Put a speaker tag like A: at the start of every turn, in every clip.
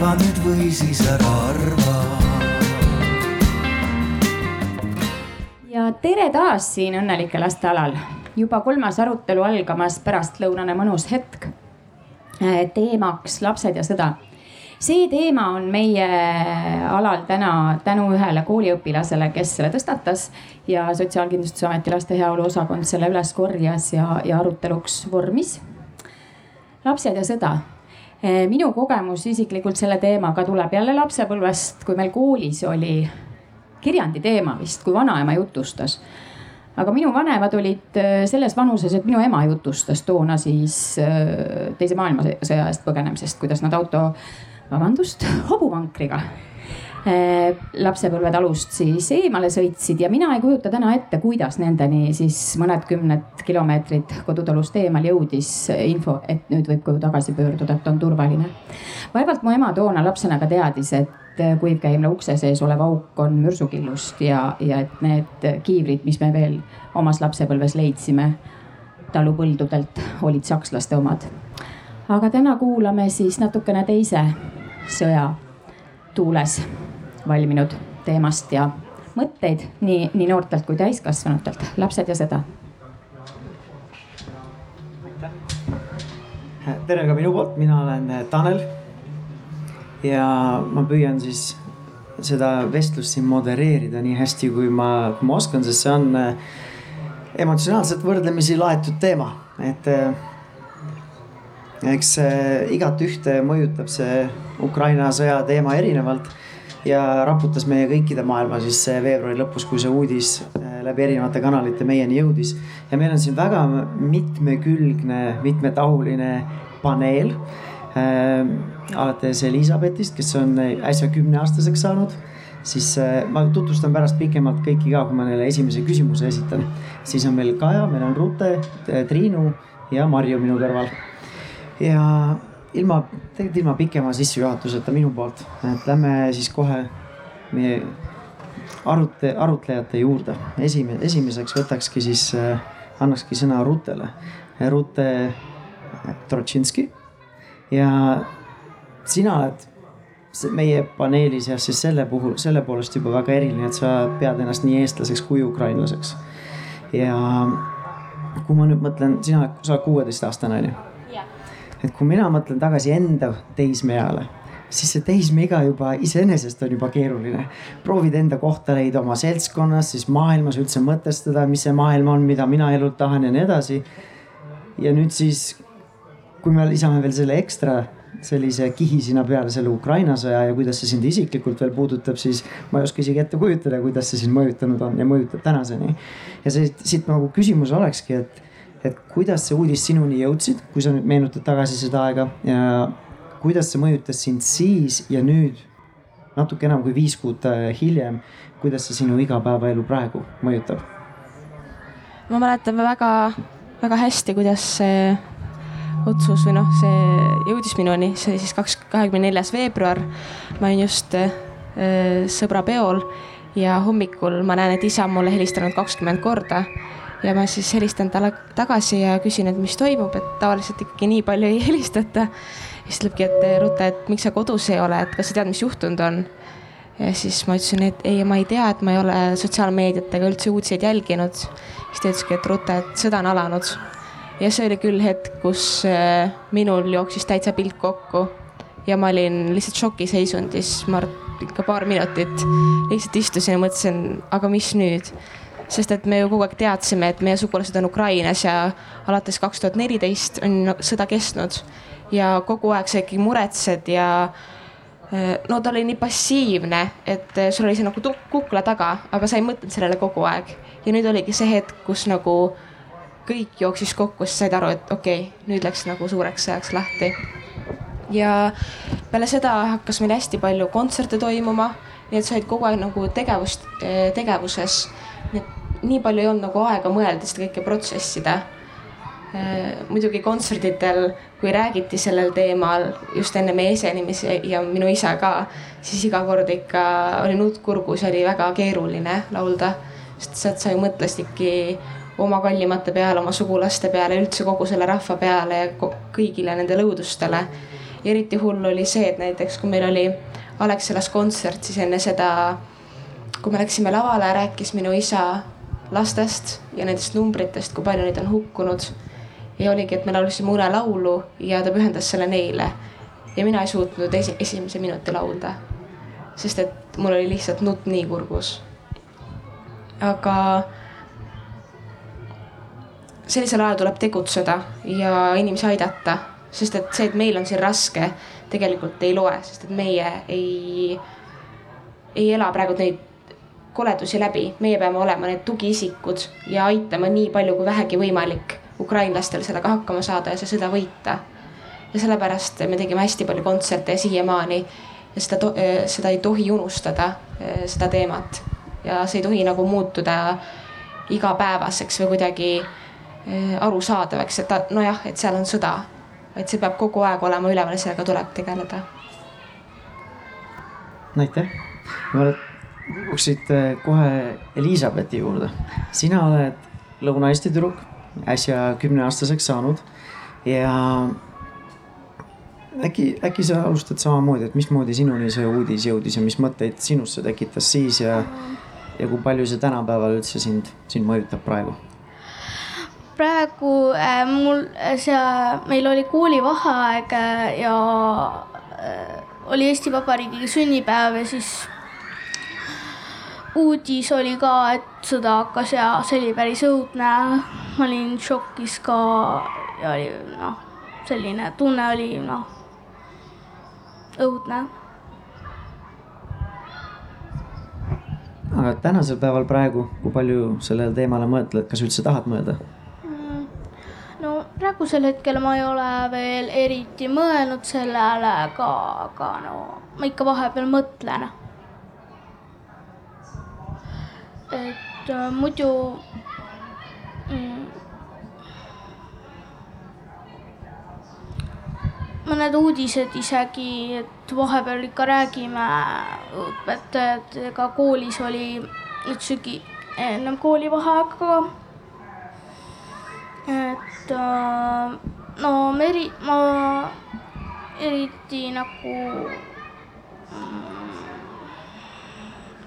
A: arva nüüd või siis ära arva.
B: ja tere taas siin õnnelike laste alal. juba kolmas arutelu algamas pärastlõunane mõnus hetk. teemaks lapsed ja sõda see teema on meie alal täna tänu ühele kooliõpilasele, kes selle tõstatas ja Sotsiaalkindlustusameti laste heaolu osakond selle üles korjas ja, ja aruteluks vormis. lapsed ja sõda. Minu kogemus isiklikult selle teemaga tuleb jälle lapsepõlvest, kui meil koolis oli kirjandi teema vist, kui vanaema jutustas. Aga minu vanemad olid äh, selles vanuses, et minu ema jutustas toona siis äh, teise maailmasõja eest põgenemisest, kuidas nad auto vabandust, hobuvankriga eh, lapsepõlvetalust siis eemale sõitsid ja mina ei kujuta täna ette, kuidas nendeni siis mõned kümned kilomeetrid kodutalust eemal jõudis info, et nüüd võib koju tagasi pöörduda, et on turvaline. vaevalt mu ema toona lapsena ka teadis, et kuivkäimla ukse sees olev auk on mürsukillust ja, ja et need kiivrid, mis me veel omas lapsepõlves leidsime talupõldudelt, olid sakslaste omad. aga täna kuulame siis natukene teise sõja tuules valminud teemast ja mõtteid nii, nii noortelt kui täiskasvanutelt, lapsed ja sõda.
C: tere ka minu poolt, mina olen Tanel. ja ma püüan siis seda vestlust siin modereerida nii hästi, kui ma, kui ma oskan, sest see on eh, emotsionaalselt võrdlemisi laetud teema, et eh, eks igat ühte mõjutab see Ukraina sõja teema erinevalt ja raputas meie kõikide maailma siis veebruari lõpus, kui see uudis äh, läbi erinevate kanalite meieni jõudis. ja meil on siin väga mitmekülgne, mitmetahuline paneel äh,. alates Elizabethist, kes on äsja kümneaastaseks saanud siis ma tutvustan pärast pikemalt kõiki ka, kui ma neile esimese küsimuse esitan. siis on meil Kaja, meil on Rute, Triinu ja Marju minu kõrval ja ilma, tegelikult ilma pikema sissejuhatuseta minu poolt, et lähme siis kohe meie arute, arutlejate juurde. esimene, esimeseks võtakski siis äh,, annakski sõna Rutele. Rute Trotšinski ja sina oled meie paneeli seas siis selle puhul, selle poolest juba väga eriline, et sa pead ennast nii eestlaseks kui ukrainlaseks. ja kui ma nüüd mõtlen, sina sa oled kuueteistaastane on ju et kui mina mõtlen tagasi enda teismeeale, siis see teismeiga juba iseenesest on juba keeruline. proovid enda kohta leida oma seltskonnas, siis maailmas üldse mõtestada, mis see maailm on, mida mina elult tahan ja nii edasi. ja nüüd siis, kui me lisame veel selle ekstra sellise kihi sinna peale selle Ukraina sõja ja kuidas see sind isiklikult veel puudutab, siis ma ei oska isegi ette kujutada, kuidas see sind mõjutanud on ja mõjutab tänaseni. ja see siit nagu küsimus olekski, et et kuidas see uudis sinuni jõudsid, kui sa nüüd meenutad tagasi seda aega ja kuidas see mõjutas sind siis ja nüüd natuke enam kui viis kuud äh, hiljem, kuidas see sinu igapäevaelu praegu mõjutab?
D: ma mäletan väga-väga hästi, kuidas see otsus või noh, see jõudis minuni, see oli siis kaks, kahekümne neljas veebruar. ma olin just äh, sõbra peol ja hommikul ma näen, et isa on mulle helistanud kakskümmend korda ja ma siis helistan talle tagasi ja küsin, et mis toimub, et tavaliselt ikkagi nii palju ei helistata. siis ütlebki, et Rutte, et miks sa kodus ei ole, et kas sa tead, mis juhtunud on? ja siis ma ütlesin, et ei, ma ei tea, et ma ei ole sotsiaalmeediat ega üldse uudiseid jälginud. siis ta ütleski, et Rutte, et sõda on alanud. ja see oli küll hetk, kus äh, minul jooksis täitsa pilt kokku ja ma olin lihtsalt šokiseisundis, ma arvan, ikka paar minutit lihtsalt istusin ja mõtlesin, aga mis nüüd sest et me ju kogu aeg teadsime, et meie sugulased on Ukrainas ja alates kaks tuhat neliteist on sõda kestnud ja kogu aeg sa ikkagi muretsed ja eh, no ta oli nii passiivne, et eh, sul oli see nagu kukla taga, aga sa ei mõtelnud sellele kogu aeg. ja nüüd oligi see hetk, kus nagu kõik jooksis kokku, siis said aru, et okei okay,, nüüd läks nagu suureks sõjaks lahti. ja peale seda hakkas meil hästi palju kontserte toimuma, nii et sa olid kogu aeg nagu tegevust, eh, tegevuses. nii et nii palju ei olnud nagu aega mõelda seda kõike protsessida. Muidugi kontserditel, kui räägiti sellel teemal just enne meie esinemisi ja minu isa ka, siis iga kord ikka oli nutt kurgus, oli väga keeruline laulda. sest sealt sa ju mõtlesidki oma kallimate peale, oma sugulaste peale, üldse kogu selle rahva peale ja kõigile nendele õudustele. eriti hull oli see, et näiteks kui meil oli Alexelas kontsert, siis enne seda, kui me läksime lavale, rääkis minu isa lastest ja nendest numbritest, kui palju neid on hukkunud. ja oligi, et me laulsime unelaulu ja ta pühendas selle neile. ja mina ei suutnud esi esimese minuti laulda. sest et mul oli lihtsalt nutt nii kurgus. aga sellisel ajal tuleb tegutseda ja inimesi aidata, sest et see, et meil on siin raske, tegelikult ei loe, sest et meie ei, ei ela praegu neid koledusi läbi, meie peame olema need tugiisikud ja aitama nii palju kui vähegi võimalik ukrainlastel sellega hakkama saada ja see sõda võita. ja sellepärast me tegime hästi palju kontserte siiamaani ja seda, seda ei tohi unustada, seda teemat ja see ei tohi nagu muutuda igapäevaseks või kuidagi Eh, arusaadavaks, et ta nojah, et seal on sõda, et see peab kogu aeg olema üleval, sellega tuleb tegeleda.
C: aitäh, liiguks siit eh, kohe Elizabethi juurde. sina oled Lõuna-Eesti tüdruk, äsja kümneaastaseks saanud ja äkki, äkki sa alustad samamoodi, et mismoodi sinuni see uudis jõudis ja mis mõtteid sinus see tekitas siis ja, ja kui palju see tänapäeval üldse sind, sind mõjutab praegu
E: praegu äh, mul äh, see, meil oli koolivaheaeg äh, ja äh, oli Eesti Vabariigi sünnipäev ja siis uudis oli ka, et sõda hakkas ja see oli päris õudne. ma olin šokis ka ja oli noh, selline tunne oli noh, õudne.
C: aga tänasel päeval praegu, kui palju sellele teemale mõtled, kas üldse tahad mõelda?
E: praegusel hetkel ma ei ole veel eriti mõelnud sellele, aga, aga no ma ikka vahepeal mõtlen. Et muidu mm, mõned uudised isegi, et vahepeal ikka räägime õpetajatega koolis oli nüüd sügi, ennem koolivaheaega et äh, no eri, ma eriti nagu mm,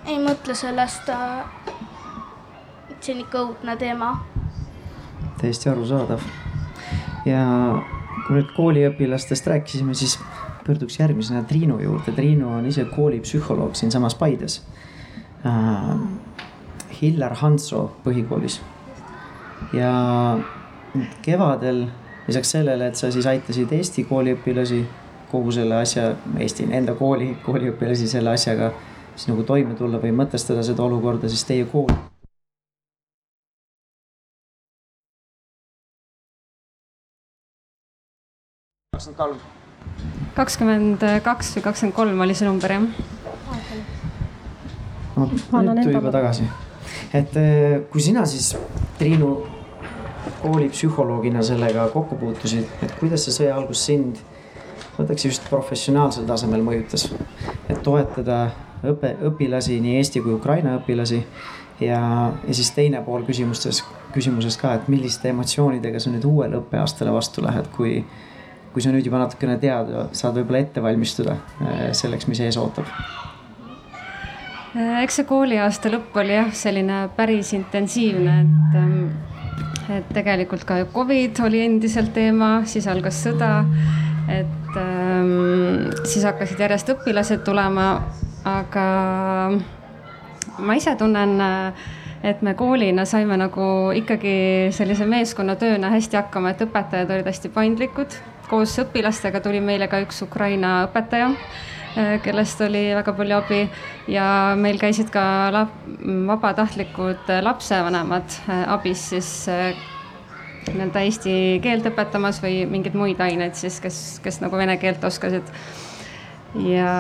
E: ei mõtle sellest, äh, see on ikka õudne teema.
C: täiesti arusaadav. ja kui nüüd kooliõpilastest rääkisime, siis pöörduks järgmisena Triinu juurde. Triinu on ise koolipsühholoog siinsamas Paides äh,. Hillar Hansoo põhikoolis ja kevadel lisaks sellele, et sa siis aitasid Eesti kooliõpilasi kogu selle asja, Eesti enda kooli, kooliõpilasi selle asjaga siis nagu toime tulla või mõtestada seda olukorda, siis teie kool.
F: kakskümmend kaks või kakskümmend kolm oli see number jah.
C: no nüüd tuli juba tagasi, et eh, kui sina siis Triinu koolipsühholoogina sellega kokku puutusid, et kuidas see sõja algus sind, võtaks just professionaalsel tasemel mõjutas? et toetada õpe, õpilasi, nii Eesti kui Ukraina õpilasi ja, ja siis teine pool küsimustes, küsimusest ka, et milliste emotsioonidega sa nüüd uuele õppeaastale vastu lähed, kui, kui sa nüüd juba natukene tead, saad võib-olla ette valmistuda eh, selleks, mis ees ootab
F: eks see kooliaasta lõpp oli jah, selline päris intensiivne, et ähm, et tegelikult ka Covid oli endiselt teema, siis algas sõda. et ähm, siis hakkasid järjest õpilased tulema, aga ma ise tunnen, et me koolina saime nagu ikkagi sellise meeskonnatööna hästi hakkama, et õpetajad olid hästi paindlikud. koos õpilastega tuli meile ka üks Ukraina õpetaja Äh, kellest oli väga palju abi ja meil käisid ka lap, vabatahtlikud lapsevanemad äh, abis siis äh, nii-öelda eesti keelt õpetamas või mingeid muid aineid siis, kes, kes nagu vene keelt oskasid. Ja,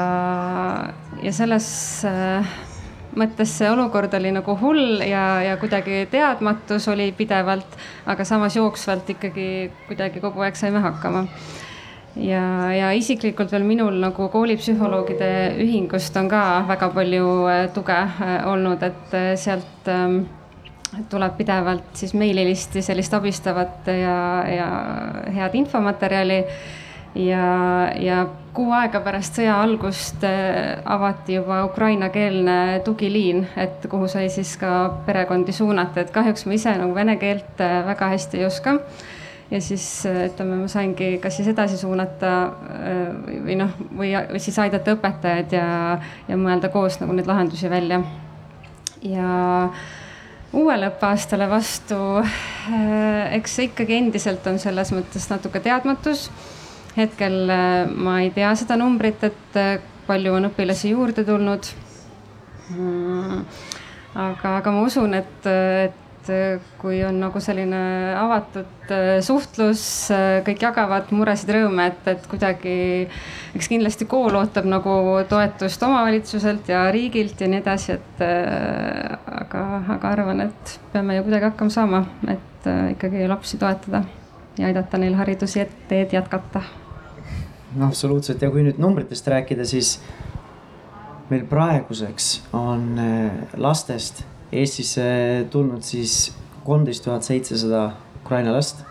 F: ja selles mõttes see olukord oli nagu hull ja, ja kuidagi teadmatus oli pidevalt, aga samas jooksvalt ikkagi kuidagi kogu aeg saime hakkama ja, ja isiklikult veel minul nagu koolipsühholoogide ühingust on ka väga palju äh, tuge äh, olnud, et äh, sealt ähm, tuleb pidevalt siis meililisti sellist abistavat ja, ja head infomaterjali. Ja, ja kuu aega pärast sõja algust äh, avati juba ukrainakeelne tugiliin, et kuhu sai siis ka perekondi suunata, et kahjuks ma ise nagu vene keelt äh, väga hästi ei oska. Ja siis ütleme, ma saingi kas siis edasi suunata või noh, või, siis aidata õpetajaid ja, ja mõelda koos nagu neid lahendusi välja. ja uuele õppeaastale vastu, eks ikkagi endiselt on selles mõttes natuke teadmatus hetkel äh, ma ei tea seda numbrit, et äh, palju on õpilasi juurde tulnud. Mm, aga, aga ma usun, et, et kui on nagu selline avatud äh, suhtlus, kõik jagavad muresid, rõõme, et, et kuidagi, eks kindlasti kool ootab nagu toetust omavalitsuselt ja riigilt ja nii edasi, et aga, aga arvan, et peame ju kuidagi hakkama saama, et ikkagi lapsi toetada ja aidata neil haridusteed jätkata
C: absoluutselt. Ja kui nüüd numbritest rääkida, siis meil praeguseks on äh, lastest Eestisse tulnud siis kolmteist tuhat seitsesada Ukraina last.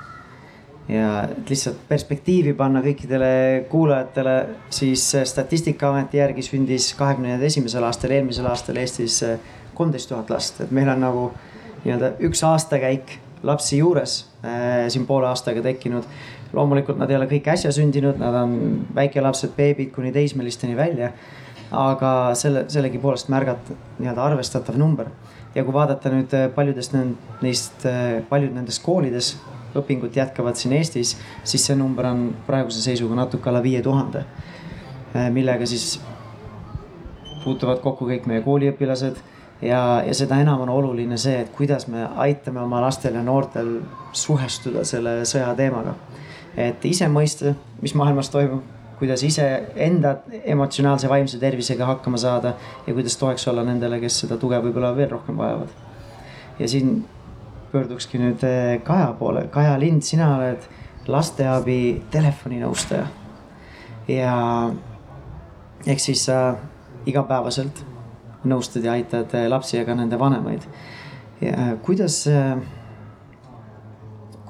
C: ja et lihtsalt perspektiivi panna kõikidele kuulajatele, siis äh, statistikaameti järgi sündis kahekümne esimesel aastal, eelmisel aastal Eestis äh, kolmteist tuhat last, et meil on nagu nii-öelda üks aastakäik lapsi juures siin poole aastaga tekkinud loomulikult nad ei ole kõik äsja sündinud, nad on väikelapsed, beebid kuni teismelisteni välja. aga selle, sellegipoolest märgata nii-öelda arvestatav number. ja kui vaadata nüüd äh, paljudest neist, äh, paljud nendest koolides õpingut jätkavad siin Eestis, siis see number on praeguse seisuga natuke alla viie tuhande. Äh, millega siis puutuvad kokku kõik meie kooliõpilased ja, ja seda enam on oluline see, et kuidas me aitame oma lastel ja noortel suhestuda selle sõja teemaga et ise mõista, mis maailmas toimub, kuidas iseenda emotsionaalse vaimse tervisega hakkama saada ja kuidas toeks olla nendele, kes seda tuge võib-olla veel rohkem vajavad. ja siin pöördukski nüüd eh, Kaja poole, Kaja Lind, sina oled lasteabi telefoninõustaja. ja ehk siis sa igapäevaselt nõustad ja aitad eh, lapsi ja ka nende vanemaid. ja kuidas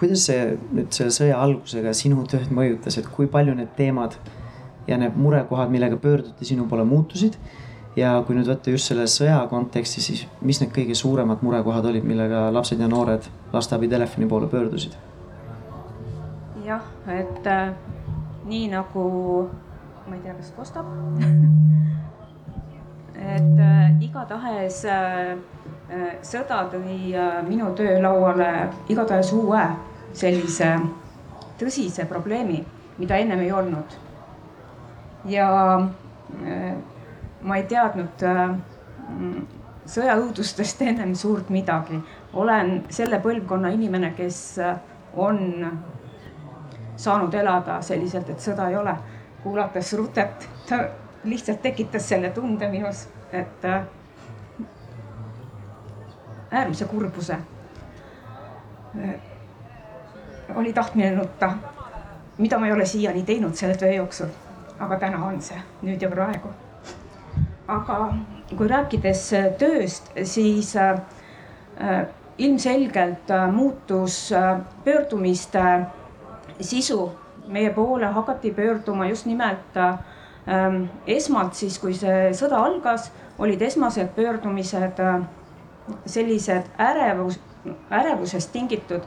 C: kuidas see nüüd selle sõja algusega sinu tööd mõjutas, et kui palju need teemad ja need murekohad, millega pöörduti sinu poole, muutusid? ja kui nüüd võtta just selle sõja konteksti, siis mis need kõige suuremad murekohad olid, millega lapsed ja noored lasteabi telefoni poole pöördusid?
G: jah, et äh, nii nagu, ma ei tea, kas kostab et äh, igatahes äh, äh, sõda tõi äh, minu töölauale igatahes uue sellise tõsise probleemi, mida ennem ei olnud. ja äh, ma ei teadnud äh, sõjaõudustest ennem suurt midagi. olen selle põlvkonna inimene, kes äh, on saanud elada selliselt, et sõda ei ole. kuulates Rutet, ta lihtsalt tekitas selle tunde minus, et äärmise kurbuse oli tahtmine nutta, mida ma ei ole siiani teinud selle töö jooksul. aga täna on see, nüüd ja praegu. aga kui rääkides tööst, siis äh, ilmselgelt äh, muutus äh, pöördumiste sisu. meie poole hakati pöörduma just nimelt äh, ähm, esmalt siis, kui see sõda algas, olid esmased pöördumised sellised ärevus, ärevusest tingitud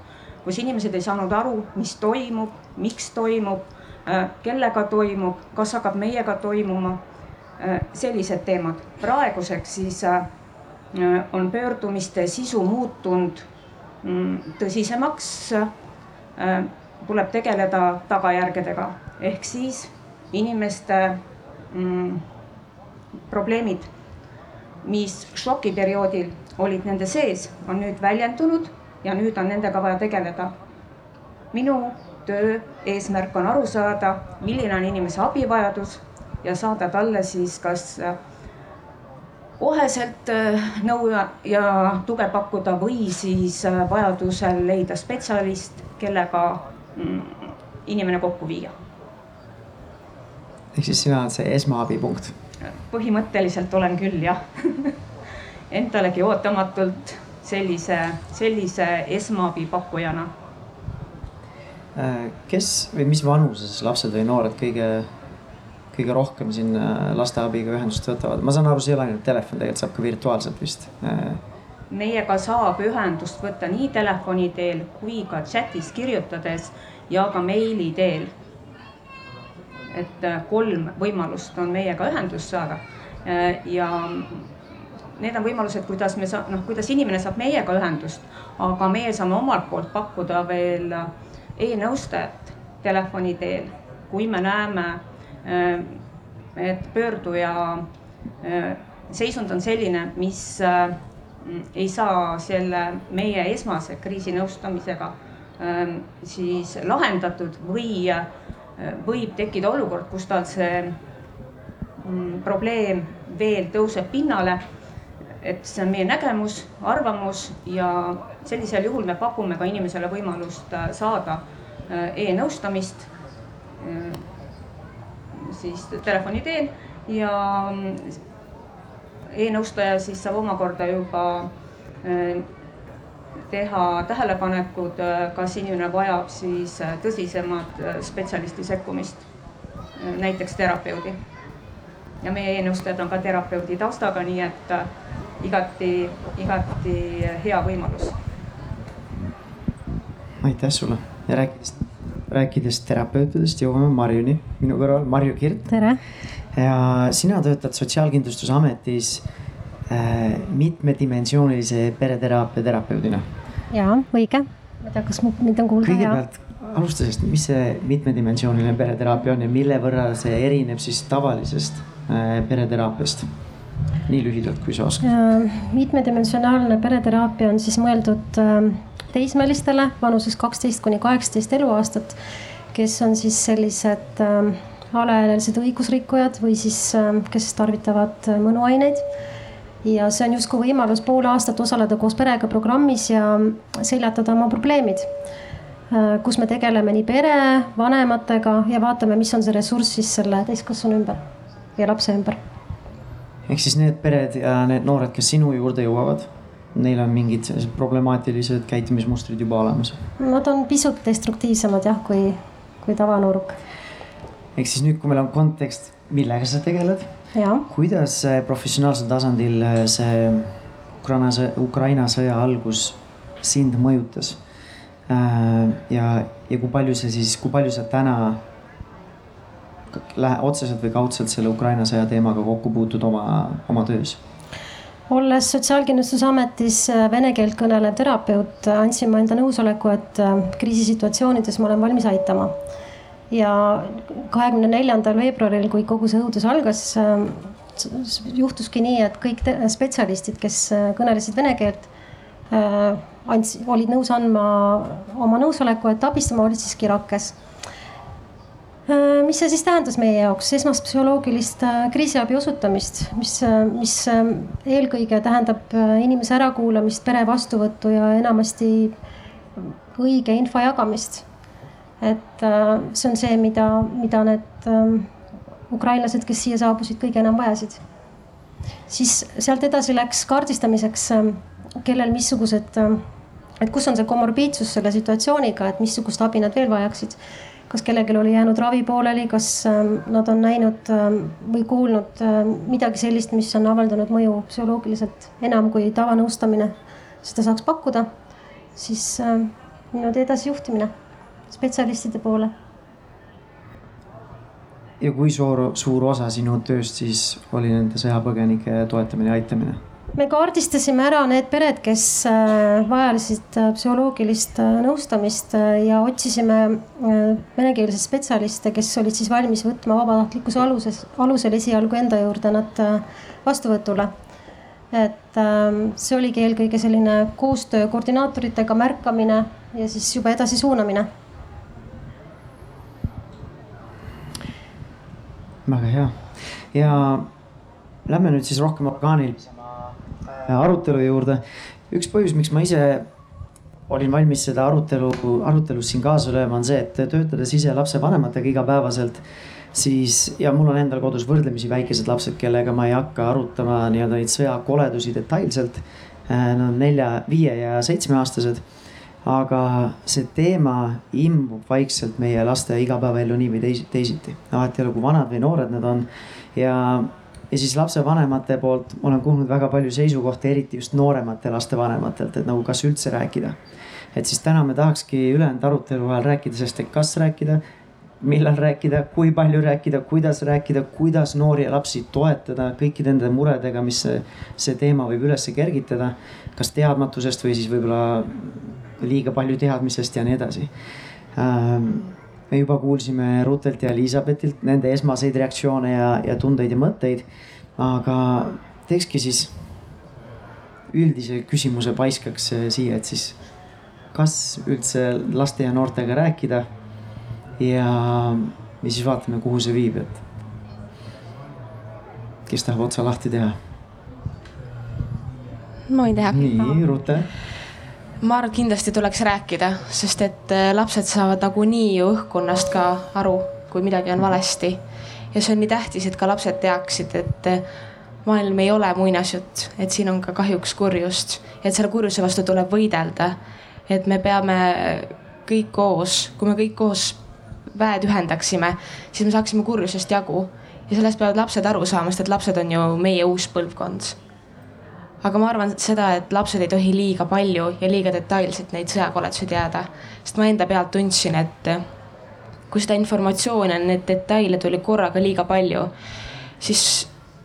G: kus inimesed ei saanud aru, mis toimub, miks toimub, äh, kellega toimub, kas hakkab meiega toimuma. Äh, sellised teemad. praeguseks siis äh, on pöördumiste sisu muutunud mm, tõsisemaks. tuleb tegeleda tagajärgedega ehk siis inimeste mm, probleemid, mis šokiperioodil olid nende sees, on nüüd väljendunud ja nüüd on nendega vaja tegeleda. minu töö eesmärk on aru saada, milline on inimese abivajadus ja saada talle siis kas äh, koheselt äh, nõu ja, tuge pakkuda või siis äh, vajadusel leida spetsialist, kellega mm, inimene kokku viia.
C: ehk siis sina oled see esmaabipunkt?
G: põhimõtteliselt olen küll jah Endalegi ootamatult sellise, sellise esmaabi pakkujana.
C: kes või mis vanuses lapsed või noored kõige, kõige rohkem siin äh, lasteabiga ühendust võtavad? ma saan aru, see ei ole ainult telefon, tegelikult saab ka virtuaalselt vist.
G: meiega saab ühendust võtta nii telefoni teel kui ka chatis kirjutades ja ka meili teel. et kolm võimalust on meiega ühendust saada ja need on võimalused, kuidas me saa-, noh, kuidas inimene saab meiega ühendust, aga meie saame omalt poolt pakkuda veel e-nõustajat telefoni teel, kui me näeme, äh, et pöörduja äh, seisund on selline, mis äh, ei saa selle meie esmase kriisinõustamisega siis lahendatud või võib tekkida olukord, kus tal see mm, probleem veel tõuseb pinnale et see on meie nägemus, arvamus ja sellisel juhul me pakume ka inimesele võimalust äh, saada äh, e-nõustamist äh, siis telefoni teel ja e-nõustaja siis saab omakorda juba teha tähelepanekud, kas inimene vajab siis tõsisemat spetsialisti sekkumist, näiteks terapeudi. ja meie e-nõustajad on ka terapeudi taustaga, nii et igati, igati hea võimalus.
C: aitäh sulle ja rääkides, rääkides terapeutidest, jõuame Marjuni, minu kõrval Marju Kirt.
H: tere.
C: ja sina töötad Sotsiaalkindlustusametis äh, mitmedimensioonilise pereteraapia terapeudina.
H: ja õige, ma ei tea, kas mind on kuulda.
C: kõigepealt alusta sellest, mis see mitmedimensiooniline pereteraapia on ja mille võrra see erineb siis tavalisest äh, pereteraapiast nii lühidalt, kui sa oskad.
H: mitmedimensionaalne pereteraapia on siis mõeldud ähm, teismelistele vanuses kaksteist kuni kaheksateist eluaastat, kes on siis sellised ähm, alaealised õigusrikkujad või siis, ähm, kes tarvitavad äh, mõnuaineid ja see on justkui võimalus pool aastat osaleda koos perega programmis ja seljatada oma probleemid. Äh, kus me tegeleme nii pere, vanematega ja vaatame, mis on see ressurss siis selle täiskasvanu ümber ja lapse ümber
C: ehk siis need pered ja need noored, kes sinu juurde jõuavad, neil on mingid sellised problemaatilised käitumismustrid juba olemas?
H: Nad on pisut destruktiivsemad jah, kui, kui tavanooruk.
C: ehk siis nüüd, kui meil on kontekst, millega sa tegeled, kuidas professionaalsel tasandil see Ukraina, Ukraina sõja algus sind mõjutas? Äh, ja, ja kui palju see siis, kui palju sa täna lähe otseselt või kaudselt selle Ukraina sõja teemaga kokku puutud oma, oma töös?
H: olles Sotsiaalkindlustusametis äh, vene keelt kõnelev terapeut, andsin ma enda nõusoleku, et äh, kriisisituatsioonides ma olen valmis aitama. ja kahekümne neljandal veebruaril, kui kogu see õudus algas, äh, juhtuski nii, et kõik spetsialistid, kes kõnelesid vene keelt, andsid, olid nõus andma oma nõusoleku, et abistama, olid siiski rakkes Äh, mis see siis tähendas meie jaoks, esmast psühholoogilist äh, kriisiabi osutamist, mis, äh, mis eelkõige tähendab inimese ärakuulamist, pere vastuvõttu ja enamasti õige info jagamist. et see on see, mida, mida need ukrainlased, kes siia saabusid, kõige enam vajasid. siis sealt edasi läks kaardistamiseks, kellel missugused, et kus on see komorbiidsus selle situatsiooniga, et missugust abi nad veel vajaksid kas kellelgi oli jäänud ravi pooleli, kas ähm, nad on näinud ähm, või kuulnud ähm, midagi sellist, mis on avaldanud mõju psühholoogiliselt enam kui tavanõustamine seda saaks pakkuda, siis niimoodi edasijuhtimine spetsialistide poole.
C: ja kui suur, suur osa sinu tööst siis oli nende sõjapõgenike toetamine ja aitamine?
H: Me kaardistasime ära need pered, kes äh, vajasid äh, psühholoogilist äh, nõustamist ja otsisime venekeelseid spetsialiste, kes olid siis valmis võtma vabatahtlikkuse aluses, alusel esialgu enda juurde nad vastuvõtule. et ähm, see oligi eelkõige selline koostöö koordinaatoritega märkamine ja siis juba edasi suunamine.
C: väga hea ja lähme nüüd siis rohkem orgaanilisema arutelu juurde. üks põhjus, miks ma ise olin valmis seda arutelu, arutelus siin kaasa lööma, on see, et töötades ise lapsevanematega igapäevaselt, siis ja mul on endal kodus võrdlemisi väikesed lapsed, kellega ma ei hakka arutama nii-öelda neid sõjakoledusi detailselt. Nad on nelja, viie ja seitsmeaastased. aga see teema imbub vaikselt meie laste igapäevaellu nii või teisi, teisiti. ei ole, kui vanad või noored nad on ja, ja siis lapsevanemate poolt olen kuulnud väga palju seisukohti, eriti just nooremate laste vanematelt, et nagu kas üldse rääkida. et siis täna me tahakski ülejäänud arutelu ajal rääkida sellest, et kas rääkida millal rääkida, kui palju rääkida, kuidas rääkida, kuidas noori ja lapsi toetada kõikide nende muredega, mis see, see teema võib üles kergitada. kas teadmatusest või siis võib-olla liiga palju teadmisest ja nii edasi. Me juba kuulsime Rutelt ja Elizabethilt nende esmaseid reaktsioone ja, ja tundeid ja mõtteid. aga teekski siis üldise küsimuse paiskaks siia, et siis kas üldse laste ja noortega rääkida ja, ja siis vaatame, kuhu see viib, et kes tahab otsa lahti teha?
D: ma võin teha.
C: nii, Rute.
D: Ma arvan, et kindlasti tuleks rääkida, sest et äh, lapsed saavad nagunii ju õhkkonnast ka aru, kui midagi on valesti. ja see on nii tähtis, et ka lapsed teaksid, et äh, maailm ei ole muinasjutt, et siin on ka kahjuks kurjust, et selle kurjuse vastu tuleb võidelda. et me peame kõik koos, kui me kõik koos väed ühendaksime, siis me saaksime kurjusest jagu. ja sellest peavad lapsed aru saama, sest et lapsed on ju meie uus põlvkond. Aga ma arvan seda, et lapsed ei tohi liiga palju ja liiga detailselt neid sõjakoledusi teada, sest ma enda pealt tundsin, et kui seda informatsiooni, neid detaile tuli korraga liiga palju, siis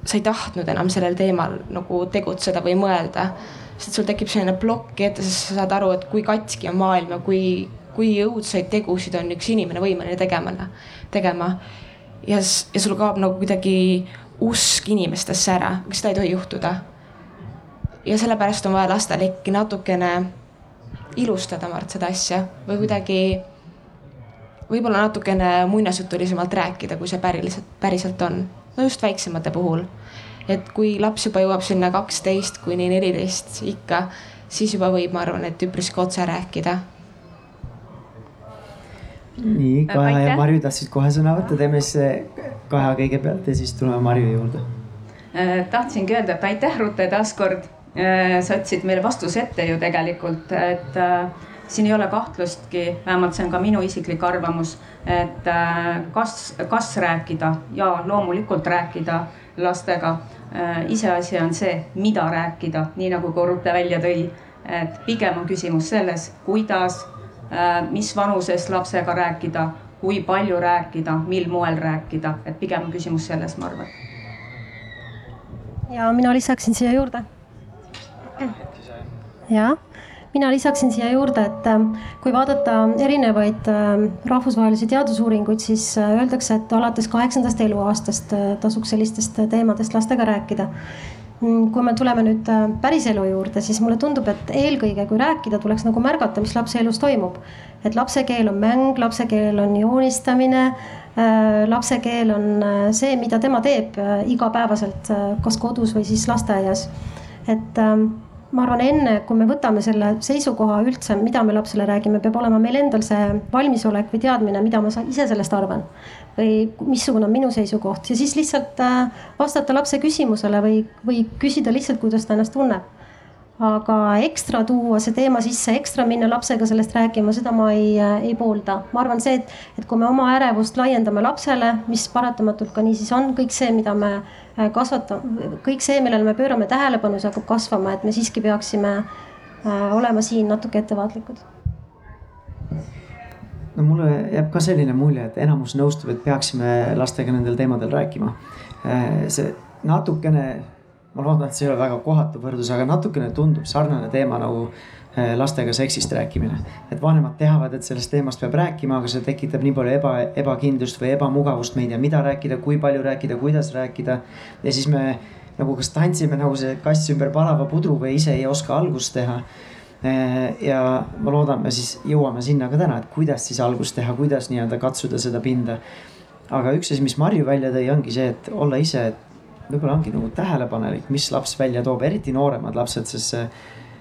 D: sa ei tahtnud enam sellel teemal nagu tegutseda või mõelda. sest sul tekib selline plokk ette, sest sa saad aru, et kui katki on maailm ja kui kui õudseid tegusid on üks inimene võimeline tegema, tegema. ja, ja sul kaob nagu kuidagi usk inimestesse ära, seda ei tohi juhtuda. Ja sellepärast on vaja lastel ikkagi natukene ilustada, Mart, seda asja või kuidagi võib-olla natukene muinasjutulisemalt rääkida, kui see päriselt, päriselt on. no just väiksemate puhul. et kui laps juba jõuab sinna kaksteist kuni neliteist ikka, siis juba võib, ma arvan, et üpriski otse rääkida
C: nii, Kaja ja Marju tahtsid kohe sõna võtta, teeme siis Kaja kõigepealt ja siis tuleme Marju juurde.
G: Äh, tahtsingi öelda, et aitäh, Rutte, taaskord. Äh, sa ütlesid meile vastuse ette ju tegelikult, et äh, siin ei ole kahtlustki, vähemalt see on ka minu isiklik arvamus, et kas, kas rääkida ja loomulikult rääkida lastega. iseasi on see, mida rääkida, nii nagu ka Rutte välja tõi. et pigem on küsimus selles, kuidas Äh, mis vanuses lapsega rääkida, kui palju rääkida, mil moel rääkida, et pigem on küsimus selles, ma arvan.
H: ja mina lisaksin siia juurde. Jah, mina lisaksin siia juurde, et äh, kui vaadata erinevaid äh, rahvusvahelisi teadusuuringuid, siis öeldakse, et alates kaheksandast eluaastast tasuks sellistest teemadest lastega rääkida Mm, kui me tuleme nüüd äh, päriselu juurde, siis mulle tundub, et eelkõige, kui rääkida, tuleks nagu märgata, mis lapse elus toimub. et lapse keel on mäng, lapse keel on joonistamine, äh, lapse keel on äh, see, mida tema teeb igapäevaselt, kas kodus või siis lasteaias. et ähm, ma arvan, enne kui me võtame selle seisukoha üldse, mida me lapsele räägime, peab olema meil endal see valmisolek või teadmine, mida ma ise sellest arvan või missugune on minu seisukoht ja siis lihtsalt äh, vastata lapse küsimusele või, või küsida lihtsalt, kuidas ta ennast tunneb. Aga ekstra tuua see teema sisse, ekstra minna lapsega sellest rääkima, seda ma ei, äh, ei poolda. ma arvan, see, et, et kui me oma ärevust laiendame lapsele, mis paratamatult ka niisiis on, kõik see, mida me äh, kasvatame, kõik see, millele me pöörame tähelepanu, see hakkab kasvama, et me siiski peaksime olema siin natuke ettevaatlikud
C: no mulle jääb ka selline mulje, et enamus nõustub, et peaksime lastega nendel teemadel rääkima. Äh, see natukene, ma loodan, et see ei ole väga kohatu võrdlus, aga natukene tundub sarnane teema nagu äh, lastega seksist rääkimine. et vanemad teavad, et sellest teemast peab rääkima, aga see tekitab nii palju eba, ebakindlust või ebamugavust, me ei tea, mida rääkida, kui palju rääkida, kuidas rääkida. ja siis me nagu kas tantsime nagu see kass ümber palava pudru või ise ei oska algust teha Äh, ja ma loodan, me siis jõuame sinna ka täna, et kuidas siis algust teha, kuidas nii-öelda katsuda seda pinda. aga üks asi, mis Marju välja tõi, ongi see, et olla ise, võib-olla ongi nagu tähelepanelik, mis laps välja toob, eriti nooremad lapsed, sest see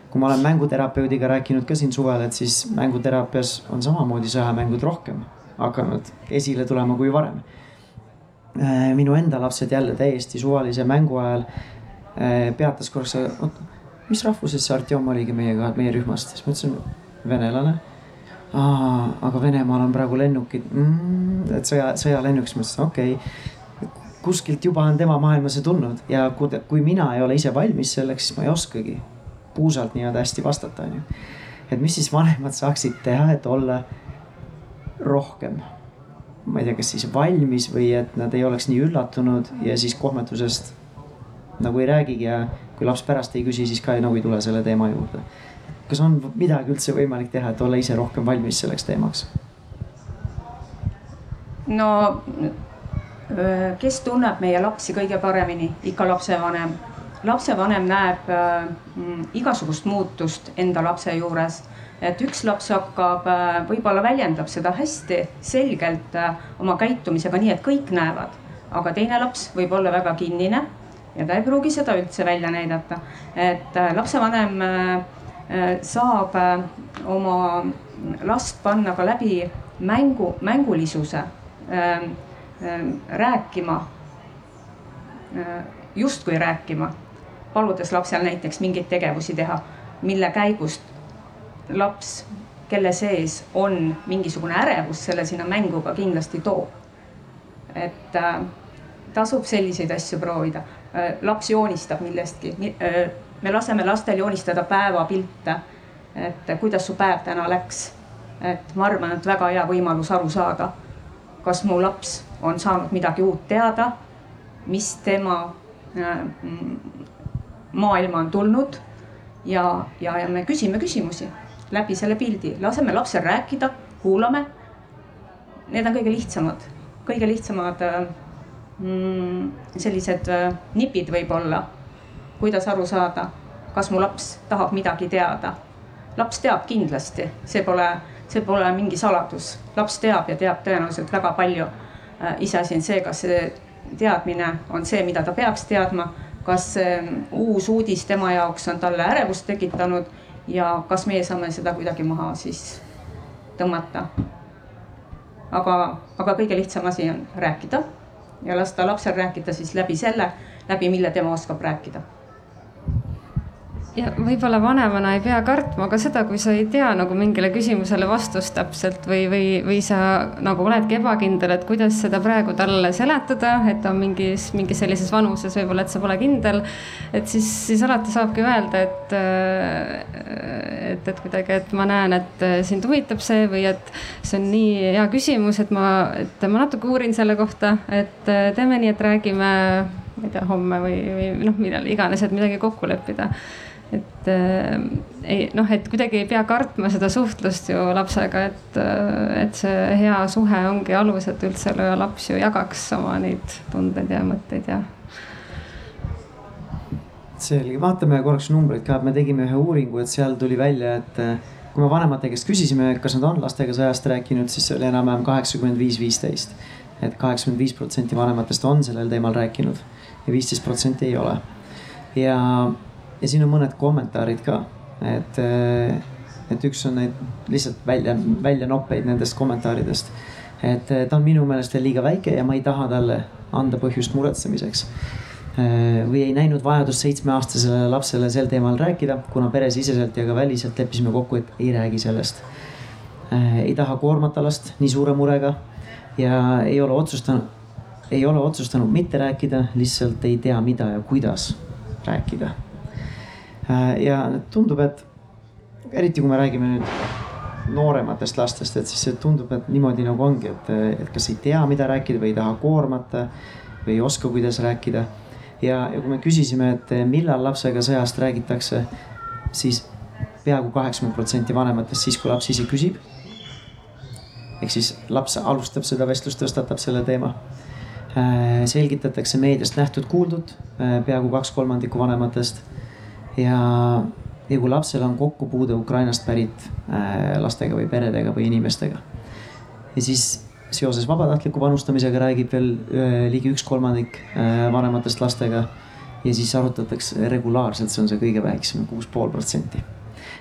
C: kui ma olen mänguterapeudiga rääkinud ka siin suvel, et siis mänguteraapias on samamoodi sõjamängud rohkem hakanud esile tulema kui varem. Äh, minu enda lapsed jälle täiesti suvalise mängu ajal äh, peatas korraks, oot mis rahvusest see Artjom oligi meiega, meie rühmast, siis ma ütlesin, venelane. aga Venemaal on praegu lennukid mm,, et sõja, sõjalennuk, siis mõtlesin, okei okay. Kuskilt juba on tema maailmasse tulnud ja kui, kui mina ei ole ise valmis selleks, siis ma ei oskagi puusalt nii-öelda hästi vastata, onju. et mis siis vanemad saaksid teha, et olla rohkem, ma ei tea, kas siis valmis või et nad ei oleks nii üllatunud ja siis kohmetusest nagu ei räägigi ja kui laps pärast ei küsi, siis ka nagu ei tule selle teema juurde. kas on midagi üldse võimalik teha, et olla ise rohkem valmis selleks teemaks?
G: no kes tunneb meie lapsi kõige paremini, ikka lapsevanem. lapsevanem näeb äh, igasugust muutust enda lapse juures et üks laps hakkab, võib-olla väljendab seda hästi selgelt oma käitumisega, nii et kõik näevad. aga teine laps võib olla väga kinnine ja ta ei pruugi seda üldse välja näidata. et lapsevanem saab oma last panna ka läbi mängu, mängulisuse rääkima, justkui rääkima, paludes lapsel näiteks mingeid tegevusi teha, mille käigust laps, kelle sees on mingisugune ärevus, selle sinna mängu ka kindlasti toob. et tasub selliseid asju proovida Äh, laps joonistab millestki. Äh, me laseme lastel joonistada päevapilte, et kuidas su päev täna läks. et ma arvan, et väga hea võimalus aru saada, kas mu laps on saanud midagi uut teada, mis tema äh, maailma on tulnud ja, ja, ja me küsime küsimusi läbi selle pildi, laseme lapsel rääkida, kuulame. Need on kõige lihtsamad, kõige lihtsamad mm, sellised äh, nipid võib-olla, kuidas aru saada, kas mu laps tahab midagi teada. laps teab kindlasti, see pole, see pole mingi saladus, laps teab ja teab tõenäoliselt väga palju. Äh, iseasi on see, kas see teadmine on see, mida ta peaks teadma, kas uus uudis tema jaoks on talle ärevust tekitanud ja kas meie saame seda kuidagi maha siis tõmmata. aga, aga kõige lihtsam asi on rääkida ja lasta lapsel rääkida siis läbi selle, läbi mille tema oskab rääkida
F: ja võib-olla vanemana ei pea kartma ka seda, kui sa ei tea nagu mingile küsimusele vastust täpselt või, või, või sa nagu oledki ebakindel, et kuidas seda praegu talle seletada, et ta on mingis, mingis sellises vanuses võib-olla, et sa pole kindel. et siis, siis alati saabki öelda, et, et, et kuidagi, et ma näen, et sind huvitab see või et see on nii hea küsimus, et ma, et ma natuke uurin selle kohta, et teeme nii, et räägime ma ei tea, homme või, või noh, millal iganes, et midagi kokku leppida et äh, ei noh, et kuidagi ei pea kartma seda suhtlust ju lapsega, et, äh, et see hea suhe ongi alus, et üldse laps ju jagaks oma neid tundeid ja mõtteid ja.
C: selge, vaatame korraks numbreid ka, me tegime ühe uuringu, et seal tuli välja, et äh, kui me vanemate käest küsisime, kas nad on lastega sõjast rääkinud, siis oli enam-vähem kaheksakümmend viis, viisteist. et kaheksakümmend viis protsenti vanematest on sellel teemal rääkinud ja viisteist protsenti ei ole. ja ja siin on mõned kommentaarid ka, et, eh, et üks on neid lihtsalt välja, väljanoppeid nendest kommentaaridest. et eh, ta on minu meelest veel liiga väike ja ma ei taha talle anda põhjust muretsemiseks. Eh, või ei näinud vajadust seitsmeaastasele lapsele sel teemal rääkida, kuna peresiseselt ja ka väliselt leppisime kokku, et ei räägi sellest. ei taha koormata last nii suure murega ja ei ole otsustanud, ei ole otsustanud mitte rääkida, lihtsalt ei tea, mida ja kuidas rääkida ja tundub, et eriti kui me räägime nüüd noorematest lastest, et siis tundub, et niimoodi nagu ongi, et, et kas ei tea, mida rääkida või ei taha koormata või ei oska, kuidas rääkida. ja, ja kui me küsisime, et millal lapsega sõjast räägitakse, siis peaaegu kaheksakümmend protsenti vanematest siis, kui laps ise küsib. ehk siis laps alustab seda vestlust, tõstatab selle teema. Äh, selgitatakse meediast nähtud-kuuldut, äh, peaaegu kaks kolmandikku vanematest ja, ja kui lapsel on kokkupuude Ukrainast pärit äh, lastega või peredega või inimestega. ja siis seoses vabatahtliku panustamisega räägib veel äh, ligi üks kolmandik äh, vanematest lastega. ja siis arutatakse regulaarselt, see on see kõige väiksem, kuus pool protsenti.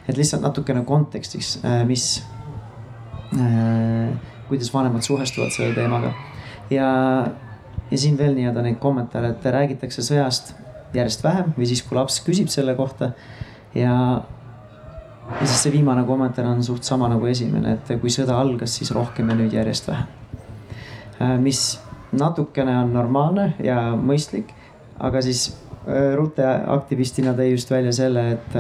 C: et lihtsalt natukene kontekstis, mis, kuidas vanemad suhestuvad selle teemaga ja, ja siin veel nii-öelda neid kommentaare, et räägitakse sõjast järjest vähem või siis, kui laps küsib selle kohta. ja, ja siis see viimane kommentaar on suht sama nagu esimene, et kui sõda algas, siis rohkem ja nüüd järjest vähem. mis natukene on normaalne ja mõistlik, aga siis Rute aktivistina tõi just välja selle, et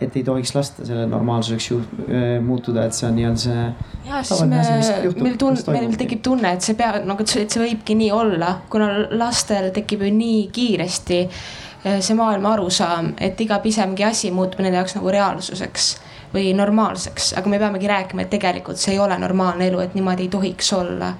C: et ei tohiks lasta selle normaalsuseks ju muutuda, et see on nii-öelda see.
D: ja siis me, meil tun-, meil tekib tunne, et see pea nagu, et see, et see võibki nii olla, kuna lastel tekib ju nii kiiresti see maailma arusaam, et iga pisemgi asi muutub nende jaoks nagu reaalsuseks või normaalseks, aga me peamegi rääkima, et tegelikult see ei ole normaalne elu, et niimoodi ei tohiks olla.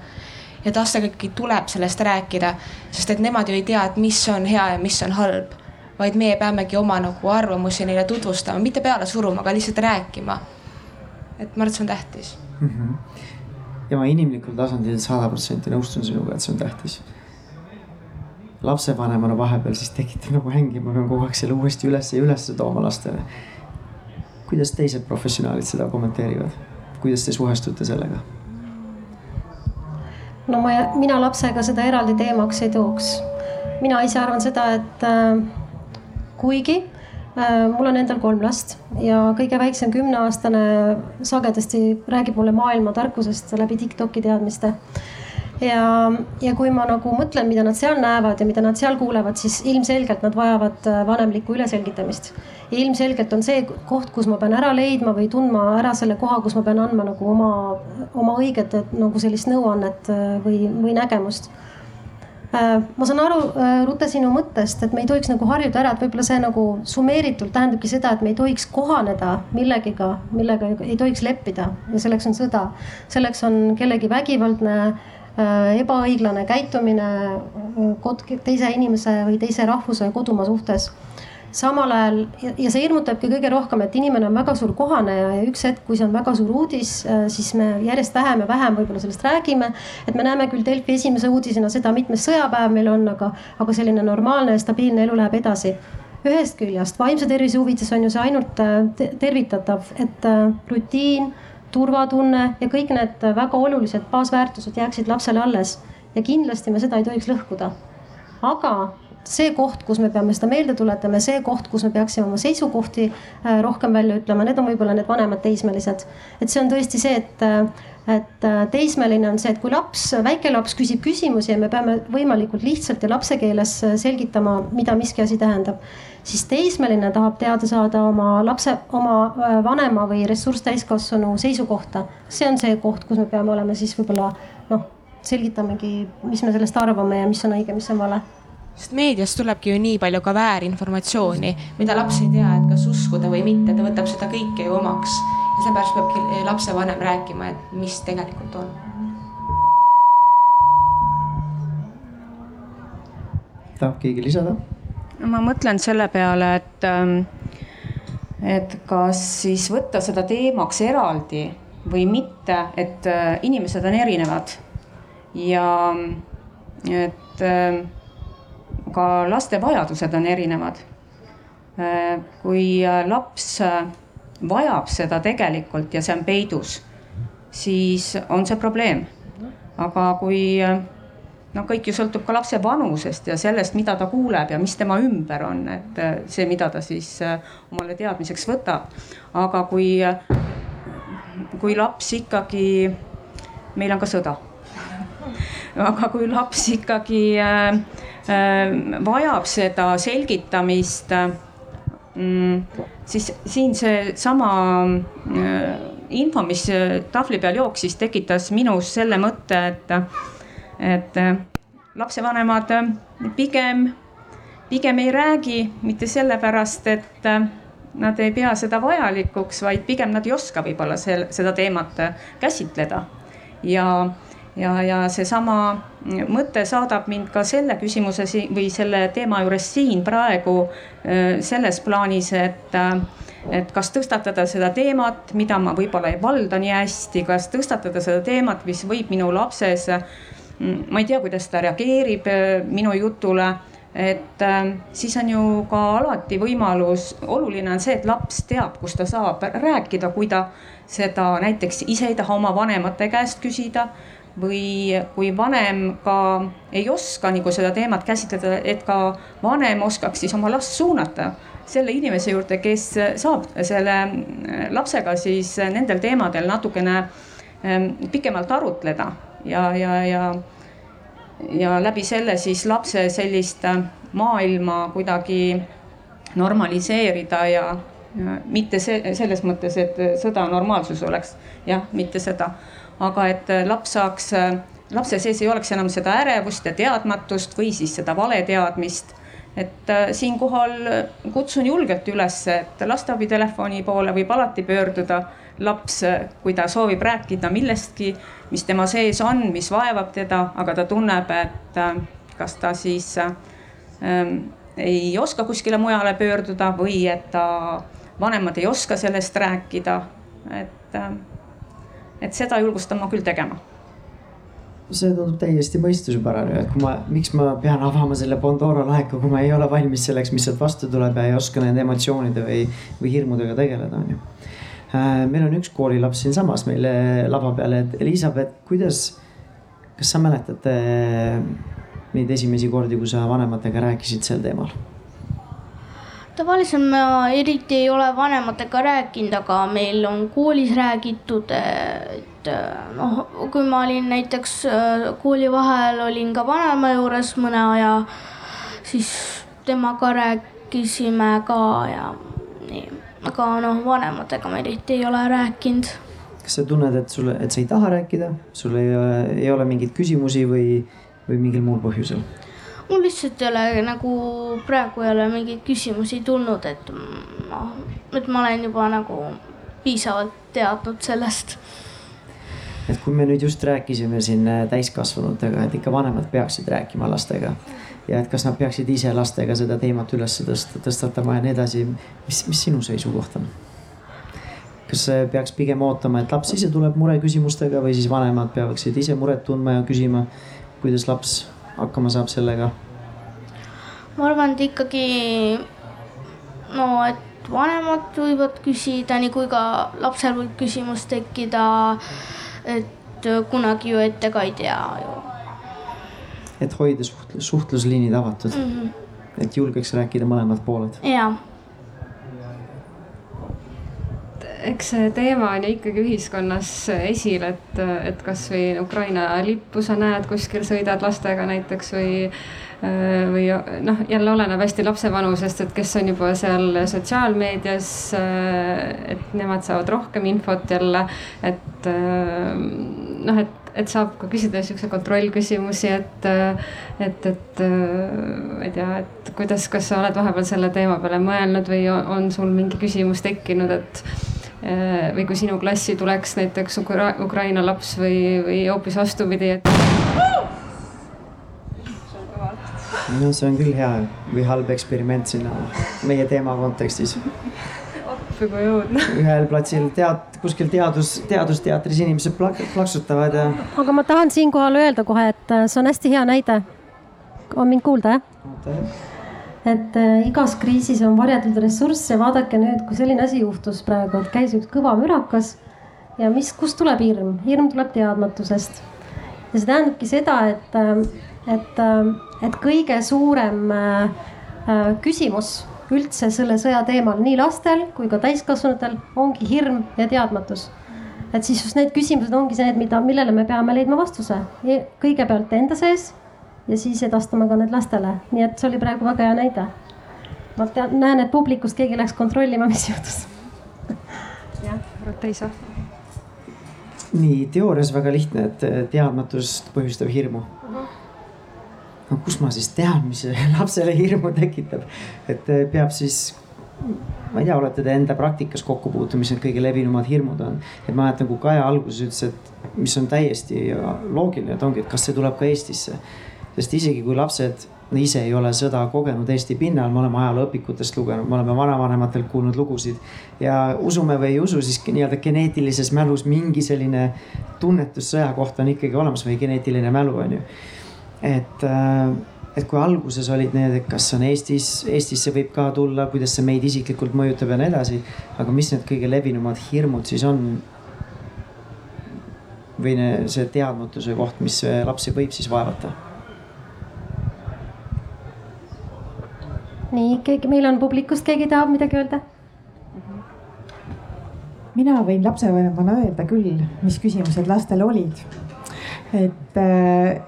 D: et lastega ikkagi tuleb sellest rääkida, sest et nemad ju ei tea, et mis on hea ja mis on halb vaid meie peamegi oma nagu arvamusi neile tutvustama, mitte peale suruma, aga lihtsalt rääkima. et ma arvan, et see on tähtis mm. -hmm.
C: ja ma inimlikul tasandil sada protsenti nõustun sinuga, et see on tähtis. lapsevanemana vahepeal siis tekitab nagu hängi, ma pean kogu aeg selle uuesti üles ja üles tooma lastele. kuidas teised professionaalid seda kommenteerivad? kuidas te suhestute sellega?
H: no ma, mina lapsega seda eraldi teemaks ei tooks. mina ise arvan seda, et äh, kuigi äh, mul on endal kolm last ja kõige väiksem kümneaastane sagedasti räägib mulle maailma tarkusest läbi Tiktoki teadmiste. ja, ja kui ma nagu mõtlen, mida nad seal näevad ja mida nad seal kuulevad, siis ilmselgelt nad vajavad äh, vanemlikku üleselgitamist. ilmselgelt on see koht, kus ma pean ära leidma või tundma ära selle koha, kus ma pean andma nagu oma, oma õiget nagu sellist nõuannet äh, või, või nägemust ma saan aru, äh, Rute, sinu mõttest, et me ei tohiks nagu harjuda ära, et võib-olla see nagu summeeritult tähendabki seda, et me ei tohiks kohaneda millegiga, millega ei tohiks leppida ja selleks on sõda. selleks on kellegi vägivaldne äh, ebaõiglane käitumine teise inimese või teise rahvuse kodumaa suhtes samal ajal ja see hirmutabki kõige rohkem, et inimene on väga suur kohaneja ja üks hetk, kui see on väga suur uudis, äh, siis me järjest vähem ja vähem võib-olla sellest räägime. et me näeme küll Delfi esimese uudisena seda, mitmes sõjapäev meil on, aga, aga selline normaalne ja stabiilne elu läheb edasi ühest küljest vaimse tervise huvides on ju see ainult äh, tervitatav, et äh, rutiin, turvatunne ja kõik need väga olulised baasväärtused jääksid lapsele alles ja kindlasti me seda ei tohiks lõhkuda. aga see koht, kus me peame seda meelde tuletama, see koht, kus me peaksime oma seisukohti äh, rohkem välja ütlema, need on võib-olla need vanemad teismelised. et see on tõesti see, et, äh, et äh, teismeline on see, et kui laps, väike laps küsib küsimusi ja me peame võimalikult lihtsalt ja lapse keeles selgitama, mida miski asi tähendab siis teismeline tahab teada saada oma lapse, oma vanema või ressurss-täiskasvanu seisukohta. see on see koht, kus me peame olema siis võib-olla noh, selgitamegi, mis me sellest arvame ja mis on õige, mis on vale
D: sest meediast tulebki ju nii palju ka väärinformatsiooni, mida laps ei tea, et kas uskuda või mitte, ta võtab seda kõike ju omaks. ja seepärast peabki lapsevanem rääkima, et mis tegelikult on.
C: tahab keegi lisada?
G: ma mõtlen selle peale, et, ähm, et kas siis võtta seda teemaks eraldi või mitte, et äh, inimesed on erinevad ja et ähm, ka laste vajadused on erinevad. kui laps vajab seda tegelikult ja see on peidus, siis on see probleem. aga kui no kõik ju sõltub ka lapse vanusest ja sellest, mida ta kuuleb ja mis tema ümber on, et see, mida ta siis omale teadmiseks võtab. aga kui, kui laps ikkagi, meil on ka sõda. aga kui laps ikkagi äh, Äh, vajab seda selgitamist, mm, siis siin seesama äh, info, mis tahvli peal jooksis, tekitas minus selle mõtte, et, et äh, lapsevanemad pigem, pigem ei räägi mitte sellepärast, et nad ei pea seda vajalikuks, vaid pigem nad ei oska võib-olla seda teemat käsitleda. Ja ja, ja seesama mõte saadab mind ka selle küsimuse või selle teema juures siin praegu äh, selles plaanis, et, äh, et kas tõstatada seda teemat, mida ma võib-olla ei valda nii hästi, kas tõstatada seda teemat, mis võib minu lapses, mm, ma ei tea, kuidas ta reageerib äh, minu jutule. Et äh, siis on ju ka alati võimalus, oluline on see, et laps teab, kus ta saab rääkida, kui ta seda näiteks ise ei taha oma vanemate käest küsida või kui vanem ka ei oska nagu seda teemat käsitleda, et ka vanem oskaks siis oma last suunata selle inimese juurde, kes saab selle lapsega siis nendel teemadel natukene ähm, pikemalt arutleda ja, ja, ja, ja läbi selle siis lapse sellist maailma kuidagi normaliseerida ja, ja mitte see, selles mõttes, et sõda normaalsus oleks, jah, mitte seda, aga et laps saaks, lapse sees ei oleks enam seda ärevust ja teadmatust või siis seda valeteadmist et äh, siinkohal kutsun julgelt üles, et lasteabitelefoni poole võib alati pöörduda laps, kui ta soovib rääkida millestki, mis tema sees on, mis vaevab teda, aga ta tunneb, et äh, kas ta siis ähm, ei oska kuskile mujale pöörduda või et ta vanemad ei oska sellest rääkida. et, äh, et seda julgustan ma küll tegema
C: see tundub täiesti mõistusepärane, et kui ma, miks ma pean avama selle Pandora laeka, kui ma ei ole valmis selleks, mis sealt vastu tuleb ja ei oska nende emotsioonide või, või hirmudega tegeleda, on ju. Äh, meil on üks koolilaps siinsamas meil lava peal, et Elizabeth, kuidas, kas sa mäletad äh, neid esimesi kordi, kui sa vanematega rääkisid sel teemal?
E: Tavaliselt ma eriti ei ole vanematega rääkinud, aga meil on koolis räägitud, et noh, kui ma olin näiteks äh, koolivaheajal olin ka vanema juures mõne aja, siis temaga rääkisime ka ja nii, aga noh, vanematega ma eriti ei ole rääkinud.
C: kas sa tunned, et sulle, et sa ei taha rääkida, sul ei, ei ole mingeid küsimusi või, või mingil muul põhjusel?
E: Mul lihtsalt ei ole nagu praegu ei ole mingeid küsimusi tulnud, et noh, et ma olen juba nagu piisavalt teadnud sellest.
C: et kui me nüüd just rääkisime siin äh, täiskasvanutega, et ikka vanemad peaksid rääkima lastega ja et kas nad peaksid ise lastega seda teemat üles tõsta, tõstatama ja nii edasi. mis, mis sinu seisukoht on? kas peaks pigem ootama, et laps ise tuleb mureküsimustega või siis vanemad peaksid ise muret tundma ja küsima, kuidas laps hakkama saab sellega?
E: ma arvan, et ikkagi no, et vanemad võivad küsida, nii kui ka lapsel võib küsimus tekkida. et kunagi ju ette ka ei tea ju.
C: et hoida suhtlus, suhtlusliinid avatud mm. -hmm. et julgeks rääkida mõlemad pooled.
E: jaa
F: eks see teema on ju ikkagi ühiskonnas esil, et, et kasvõi Ukraina lippu sa näed kuskil, sõidad lastega näiteks või või noh, jälle oleneb hästi lapse vanusest, et kes on juba seal sotsiaalmeedias. et nemad saavad rohkem infot jälle, et noh, et, et saab ka küsida siukse kontrollküsimusi, et, et, et ma ei tea, et kuidas, kas sa oled vahepeal selle teema peale mõelnud või on sul mingi küsimus tekkinud, et või kui sinu klassi tuleks näiteks Ukra Ukraina laps või, või hoopis vastupidi, et.
C: no see on küll hea või halb eksperiment sinna meie teema kontekstis.
F: appi kui õudne.
C: ühel platsil tead, kuskil teadus, teadusteatris inimesed plak, plaksutavad ja.
H: aga ma tahan siinkohal öelda kohe, et äh, see on hästi hea näide. on mind kuulda jah? Et äh, igas kriisis on varjatud ressurss ja vaadake nüüd, kui selline asi juhtus praegu, et käis üks kõva mürakas. ja mis, kust tuleb hirm? hirm tuleb teadmatusest. ja see tähendabki seda, et, äh, et, äh, et kõige suurem küsimus üldse selle sõja teemal nii lastel kui ka täiskasvanutel ongi hirm ja teadmatus. et siis just need küsimused ongi need, mida, millele me peame leidma vastuse kõigepealt enda sees ja siis edastame ka need lastele, nii et see oli praegu väga hea näide. ma tean, näen, et publikust keegi läks kontrollima, mis juhtus.
F: jah, ei saa.
C: nii teoorias väga lihtne, et teadmatust põhjustab hirmu no kus ma siis tean, mis lapsele hirmu tekitab, et peab siis ma ei tea, olete te enda praktikas kokku puutunud, mis need kõige levinumad hirmud on? et ma mäletan, kui Kaja alguses ütles, et mis on täiesti loogiline, et ongi, et kas see tuleb ka Eestisse sest isegi kui lapsed ise ei ole sõda kogenud Eesti pinnal, me oleme ajalooõpikutest lugenud, me oleme vanavanematelt kuulnud lugusid. ja usume või ei usu, siis nii-öelda geneetilises mälus mingi selline tunnetus sõja kohta on ikkagi olemas või geneetiline mälu on ju. et, äh, et kui alguses olid need, et kas on Eestis, Eestisse võib ka tulla, kuidas see meid isiklikult mõjutab ja nii edasi. aga mis need kõige levinumad hirmud siis on? või see teadmatuse koht, mis lapsi võib siis vaevata
H: nii, keegi, meil on publikust, keegi tahab midagi öelda?
I: mina võin lapsevanemana öelda küll, mis küsimused lastel olid. et äh,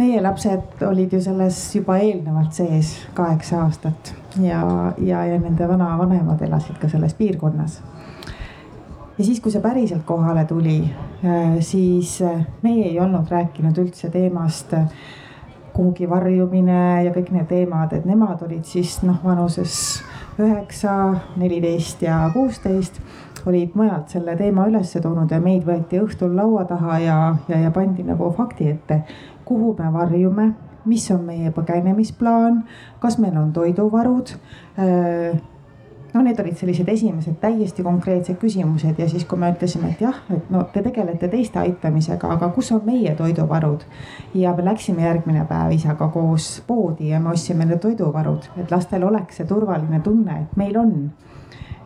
I: meie lapsed olid ju selles juba eelnevalt sees kaheksa aastat ja, ja, ja nende vanavanemad elasid ka selles piirkonnas. ja siis, kui see päriselt kohale tuli, äh, siis äh, meie ei olnud rääkinud üldse teemast kuhugi varjumine ja kõik need teemad, et nemad olid siis noh, vanuses üheksa, neliteist ja kuusteist olid mujalt selle teema üles toonud ja meid võeti õhtul laua taha ja, ja, ja pandi nagu fakti ette, kuhu me varjume, mis on meie põgenemisplaan, kas meil on toiduvarud no need olid sellised esimesed täiesti konkreetsed küsimused ja siis, kui me ütlesime, et jah, et no te tegelete teiste aitamisega, aga kus on meie toiduvarud. ja me läksime järgmine päev isaga koos poodi ja me ostsime need toiduvarud, et lastel oleks see turvaline tunne, et meil on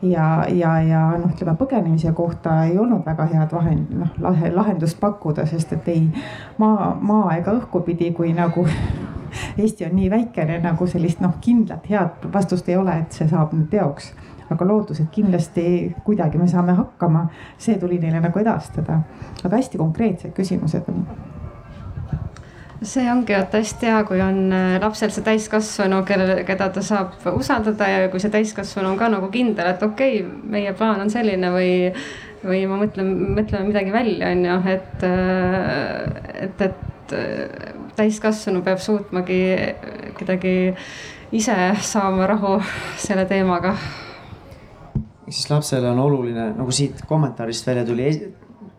I: ja, ja, ja noh, ütleme põgenemise kohta ei olnud väga head vahend, noh lahendust pakkuda, sest et ei maa, maa ega õhku pidi, kui nagu Eesti on nii väikene nagu sellist noh, kindlat head vastust ei ole, et see saab nüüd teoks. aga lootus, et kindlasti kuidagi me saame hakkama, see tuli neile nagu edastada. aga hästi konkreetsed küsimused on
F: see ongi vaata hästi hea, kui on äh, lapsel see täiskasvanu, kelle, keda ta saab usaldada ja kui see täiskasvanu on ka nagu kindel, et okei okay,, meie plaan on selline või, või ma mõtlen, mõtleme midagi välja, on ju, et, äh, et, et äh, täiskasvanu peab suutmagi kuidagi ise saama rahu selle teemaga.
C: siis lapsele on oluline, nagu siit kommentaarist välja tuli,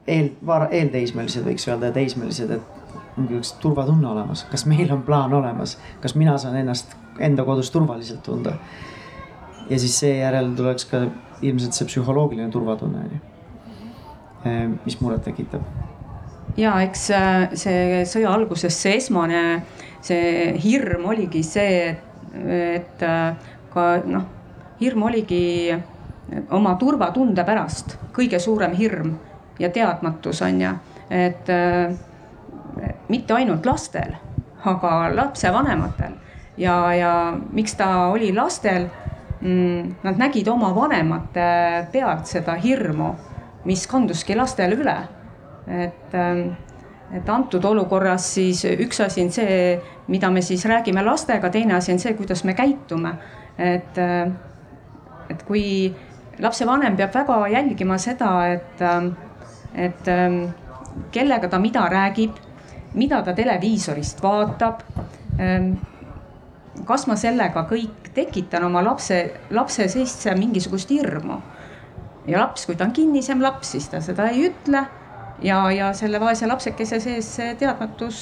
C: eel, eelteismelised võiks öelda ja teismelised, et ongi üks turvatunne olemas, kas meil on plaan olemas, kas mina saan ennast enda kodus turvaliselt tunda. ja siis seejärel tuleks ka ilmselt see psühholoogiline turvatunne on ju, ehm, mis muret tekitab.
G: ja eks äh, see sõja alguses see esmane, see hirm oligi see, et, et äh, ka noh, hirm oligi oma turvatunde pärast kõige suurem hirm ja teadmatus on ju, et äh, mitte ainult lastel, aga lapsevanematel ja, ja miks ta oli lastel mm,. Nad nägid oma vanemate pealt seda hirmu, mis kanduski lastele üle. et, ähm, et antud olukorras siis üks asi on see, mida me siis räägime lastega, teine asi on see, kuidas me käitume. et, äh, et kui lapsevanem peab väga jälgima seda, et, ähm, et ähm, kellega ta mida räägib mida ta televiisorist vaatab. Ehm, kas ma sellega kõik tekitan oma lapse, lapse sisse mingisugust hirmu? ja laps, kui ta on kinnisem laps, siis ta seda ei ütle. ja, ja selle vaese lapsekese sees see teadmatus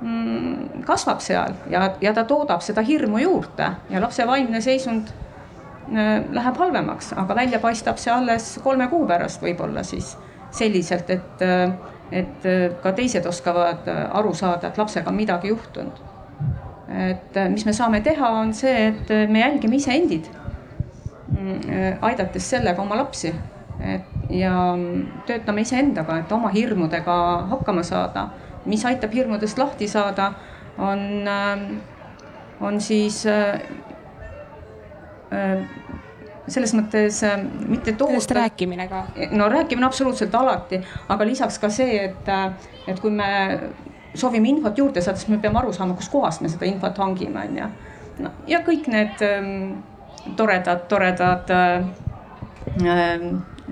G: mm, kasvab seal ja, ja ta toodab seda hirmu juurde ja lapse vaimne seisund äh, läheb halvemaks, aga välja paistab see alles kolme kuu pärast võib-olla siis selliselt, et äh, et äh, ka teised oskavad äh, aru saada, et lapsega on midagi juhtunud. et äh, mis me saame teha, on see, et me jälgime iseendid, mm, aidates sellega oma lapsi. et ja töötame iseendaga, et oma hirmudega hakkama saada. mis aitab hirmudest lahti saada, on, on siis selles mõttes äh, mitte toota.
D: sellest rääkimine ka.
G: no rääkimine absoluutselt alati, aga lisaks ka see, et, äh, et kui me soovime infot juurde saada, siis me peame aru saama, kuskohast me seda infot hangime, on ju. no ja kõik need ähm, toredad, toredad äh,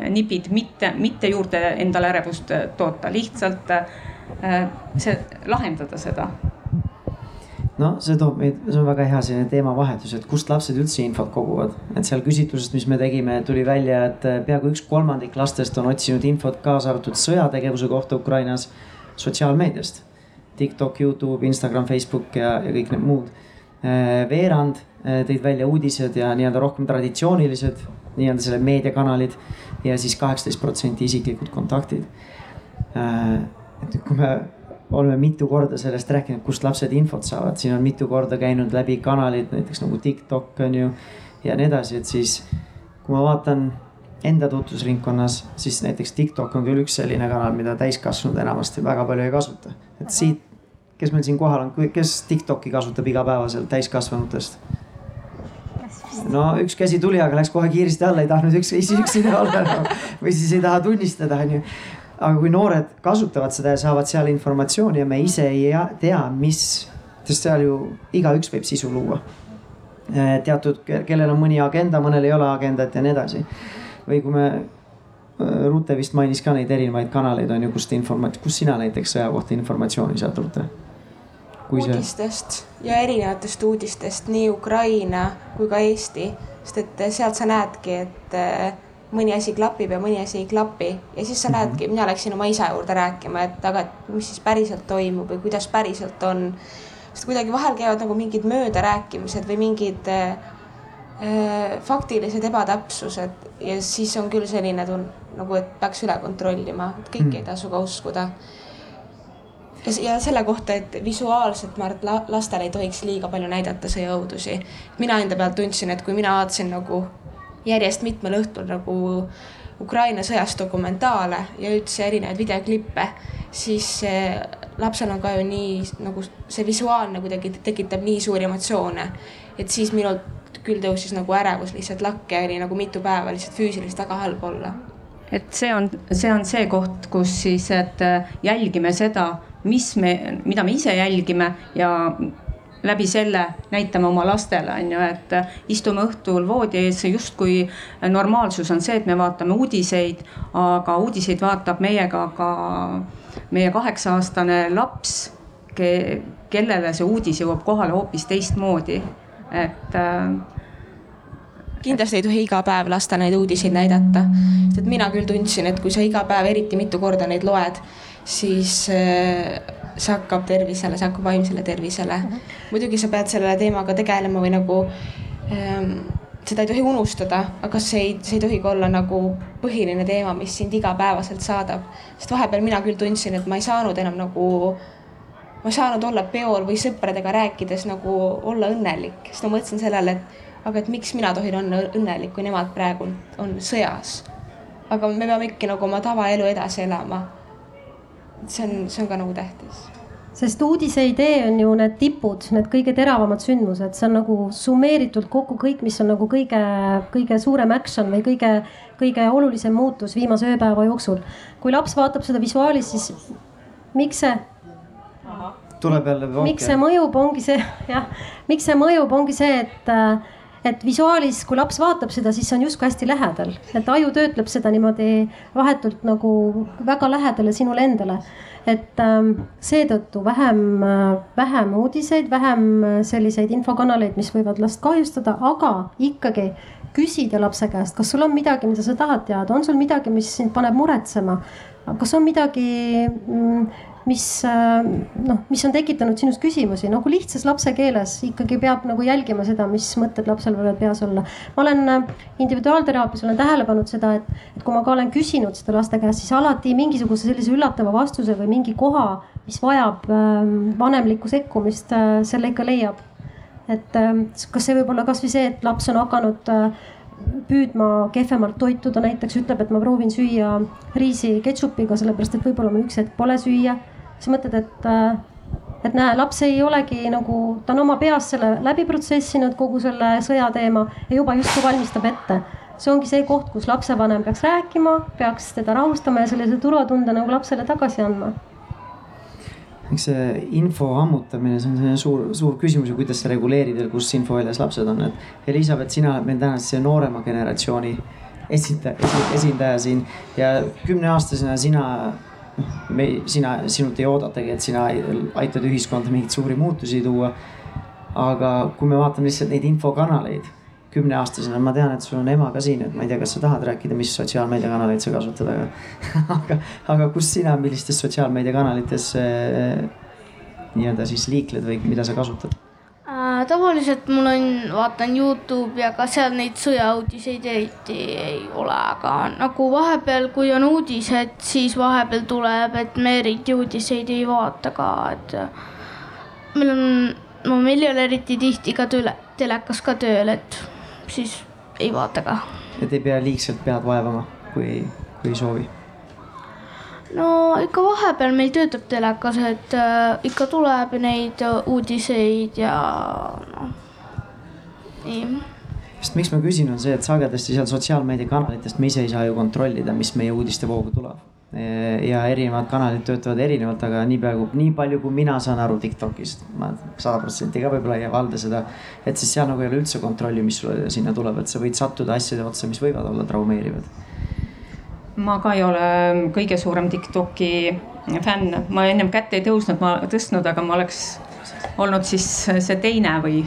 G: nipid, mitte, mitte juurde endale ärevust toota, lihtsalt äh, see, lahendada seda
C: no see toob meid, see on väga hea selline teemavahetus, et kust lapsed üldse infot koguvad. et seal küsitlusest, mis me tegime, tuli välja, et äh, peaaegu üks kolmandik lastest on otsinud infot kaasa arvatud sõjategevuse kohta Ukrainas sotsiaalmeediast. TikTok, Youtube, Instagram, Facebook ja, ja kõik need muud. Äh, veerand äh, tõid välja uudised ja nii-öelda rohkem traditsioonilised nii-öelda selle meediakanalid ja siis kaheksateist protsenti isiklikud kontaktid. et kui me oleme mitu korda sellest rääkinud, kust lapsed infot saavad, siin on mitu korda käinud läbi kanalid, näiteks nagu TikTok on ju ja nii edasi, et siis kui ma vaatan enda tutvusringkonnas, siis näiteks TikTok on küll üks selline kanal, mida täiskasvanud enamasti väga palju ei kasuta. et siit, kes meil siin kohal on, kes TikTok'i kasutab igapäevaselt täiskasvanutest? no üks käsi tuli, aga läks kohe kiiresti alla, ei tahtnud üks üksi olla no. või siis ei taha tunnistada, onju. Aga kui noored kasutavad seda ja saavad seal informatsiooni ja me ise ei tea, mis, sest seal ju igaüks võib sisu luua. Eh, teatud, kellel on mõni agenda, mõnel ei ole agendat ja nii edasi. või kui me, eh, Rute vist mainis ka neid erinevaid kanaleid on ju, kust informat-, kus sina näiteks sõja kohta informatsiooni saad, Rute?
D: uudistest ja erinevatest uudistest nii Ukraina kui ka Eesti, sest et sealt sa näedki, et äh, mõni asi klapib ja mõni asi ei klapi ja siis sa mm -hmm. lähedki, mina läksin oma isa juurde rääkima, et aga et mis siis päriselt toimub või kuidas päriselt on. sest kuidagi vahel käivad nagu mingid möödarääkimised või mingid äh, äh, faktilised ebatäpsused ja siis on küll selline tun-, nagu, et peaks üle kontrollima, et kõike mm -hmm. ei tasu ka uskuda ja selle kohta, et visuaalselt ma arvan, et lastele ei tohiks liiga palju näidata sõjaõudusi. mina enda pealt tundsin, et kui mina vaatasin nagu järjest mitmel õhtul nagu Ukraina sõjast dokumentaale ja üldse erinevaid videoklippe, siis lapsel on ka ju nii nagu see visuaalne kuidagi tekitab nii suuri emotsioone, et siis minul küll tõusis nagu ärevus lihtsalt lakke oli nagu mitu päeva lihtsalt füüsiliselt väga halb olla.
G: Et see on, see on see koht, kus siis, et jälgime seda, mis me, mida me ise jälgime ja läbi selle näitame oma lastele, on ju, et istume õhtul voodi ees, justkui normaalsus on see, et me vaatame uudiseid, aga uudiseid vaatab meiega ka meie kaheksa-aastane laps ke,, kellele see uudis jõuab kohale hoopis teistmoodi, et äh,
D: kindlasti ei tohi iga päev lasta neid uudiseid näidata, sest et mina küll tundsin, et kui sa iga päev eriti mitu korda neid loed, siis äh, see hakkab tervisele, see hakkab vaimsele tervisele. -huh. muidugi sa pead selle teemaga tegelema või nagu ähm, seda ei tohi unustada, aga see ei, see ei tohi ka olla nagu põhiline teema, mis sind igapäevaselt saadab. sest vahepeal mina küll tundsin, et ma ei saanud enam nagu, ma ei saanud olla peol või sõpradega rääkides nagu olla õnnelik, sest ma mõtlesin sellele, et aga et miks mina tohin olla õnnelik, kui nemad praegu on sõjas. aga me peame ikkagi nagu oma tavaelu edasi elama see on, see on ka nagu tähtis
H: sest uudise idee on ju need tipud, need kõige teravamad sündmused, see on nagu summeeritult kokku kõik, mis on nagu kõige, kõige suurem action või kõige, kõige olulisem muutus viimase ööpäeva jooksul. kui laps vaatab seda visuaalis, siis miks see?
C: tuleb jälle.
H: miks see mõjub, ongi see jah, miks see mõjub, ongi see, et et visuaalis, kui laps vaatab seda, siis see on justkui hästi lähedal, et aju töötleb seda niimoodi vahetult nagu väga lähedale sinule endale. et ähm, seetõttu vähem, vähem uudiseid, vähem selliseid infokanaleid, mis võivad last kahjustada, aga ikkagi küsida lapse käest, kas sul on midagi, mida sa tahad teada, on sul midagi, mis sind paneb muretsema, kas on midagi mm, mis äh, noh, mis on tekitanud sinus küsimusi nagu lihtsas lapse keeles ikkagi peab nagu jälgima seda, mis mõtted lapsel võivad peas olla. ma olen äh, individuaalteraapias olen tähele pannud seda, et, et kui ma ka olen küsinud seda laste käest, siis alati mingisuguse sellise üllatava vastuse või mingi koha, mis vajab äh, vanemlikku sekkumist, selle ikka leiab. et kas see võib olla kasvõi see, et laps on hakanud püüdma kehvemalt toituda, näiteks ütleb, et ma proovin süüa riisi ketšupiga, sellepärast et võib-olla mul üks hetk pole süüa siis mõtled, et, äh, et näe, laps ei olegi nagu, ta on oma peas selle läbi protsessinud, kogu selle sõjateema ja juba justkui valmistab ette. see ongi see koht, kus lapsevanem peaks rääkima, peaks teda rahustama ja sellise turvatunde nagu lapsele tagasi andma
C: eks see info ammutamine, see on selline suur, suur küsimus ju, kuidas sa reguleerid ja kus infoväljas lapsed on, et Elizabeth, sina oled meil täna see noorema generatsiooni esindaja, esindaja siin ja kümneaastasena sina me, sina, sinult ei oodatagi, et sina aitad ühiskonda mingeid suuri muutusi tuua. aga kui me vaatame lihtsalt neid infokanaleid kümneaastasena, ma tean, et sul on ema ka siin, et ma ei tea, kas sa tahad rääkida, mis sotsiaalmeediakanaleid sa kasutad, aga aga, aga kus sina, millistes sotsiaalmeediakanalites äh, nii-öelda siis liikled või mida sa kasutad?
E: Äh, tavaliselt mul on, vaatan Youtube'i, aga seal neid sõjauudiseid eriti ei ole, aga nagu vahepeal, kui on uudised, siis vahepeal tuleb, et me eriti uudiseid ei vaata ka, et meil on, no meil ei ole eriti tihti ka tele, telekas ka tööl, et siis ei vaata ka.
C: et ei pea liigselt pead vaevama, kui, kui ei soovi
E: no ikka vahepeal meil töötab telekas, et äh, ikka tuleb neid uudiseid ja noh, nii.
C: sest miks ma küsin, on see, et sagedasti seal sotsiaalmeediakanalitest me ise ei saa ju kontrollida, mis meie uudistevoogu tuleb. ja erinevad kanalid töötavad erinevalt, aga niipea kui, nii palju, kui mina saan aru Tiktokist, ma sada protsenti ka võib-olla ei valda seda. et siis seal nagu ei ole üldse kontrolli, mis sulle sinna tuleb, et sa võid sattuda asjade otsa, mis võivad olla traumeerivad.
G: Ma ka ei ole kõige suurem Tiktoki fänn, ma ennem kätt ei tõusnud, ma tõstnud, aga ma oleks olnud siis see teine või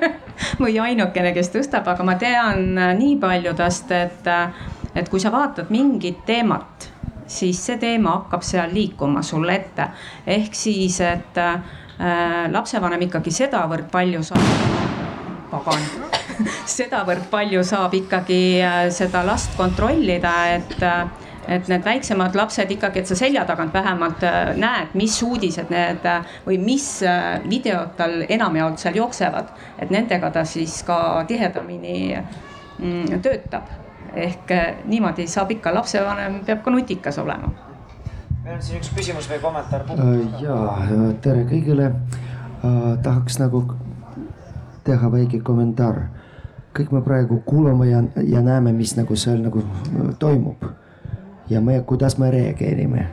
G: või ainukene, kes tõstab, aga ma tean nii palju tast, et, et kui sa vaatad mingit teemat, siis see teema hakkab seal liikuma sulle ette. ehk siis, et äh, lapsevanem ikkagi sedavõrd palju saab, pagan sedavõrd palju saab ikkagi äh, seda last kontrollida, et äh, et need väiksemad lapsed ikkagi, et sa selja tagant vähemalt äh, näed, mis uudised need või mis videod tal enamjaolt seal jooksevad. et nendega ta siis ka tihedamini mm, töötab. ehk niimoodi saab ikka, lapsevanem peab ka nutikas olema.
C: meil on siin üks küsimus või kommentaar.
J: ja tere kõigile. tahaks nagu teha väike kommentaar. Kõik me praegu kuulame ja, ja näeme, mis nagu seal nagu toimub. Ja me, kuidas me reageerime,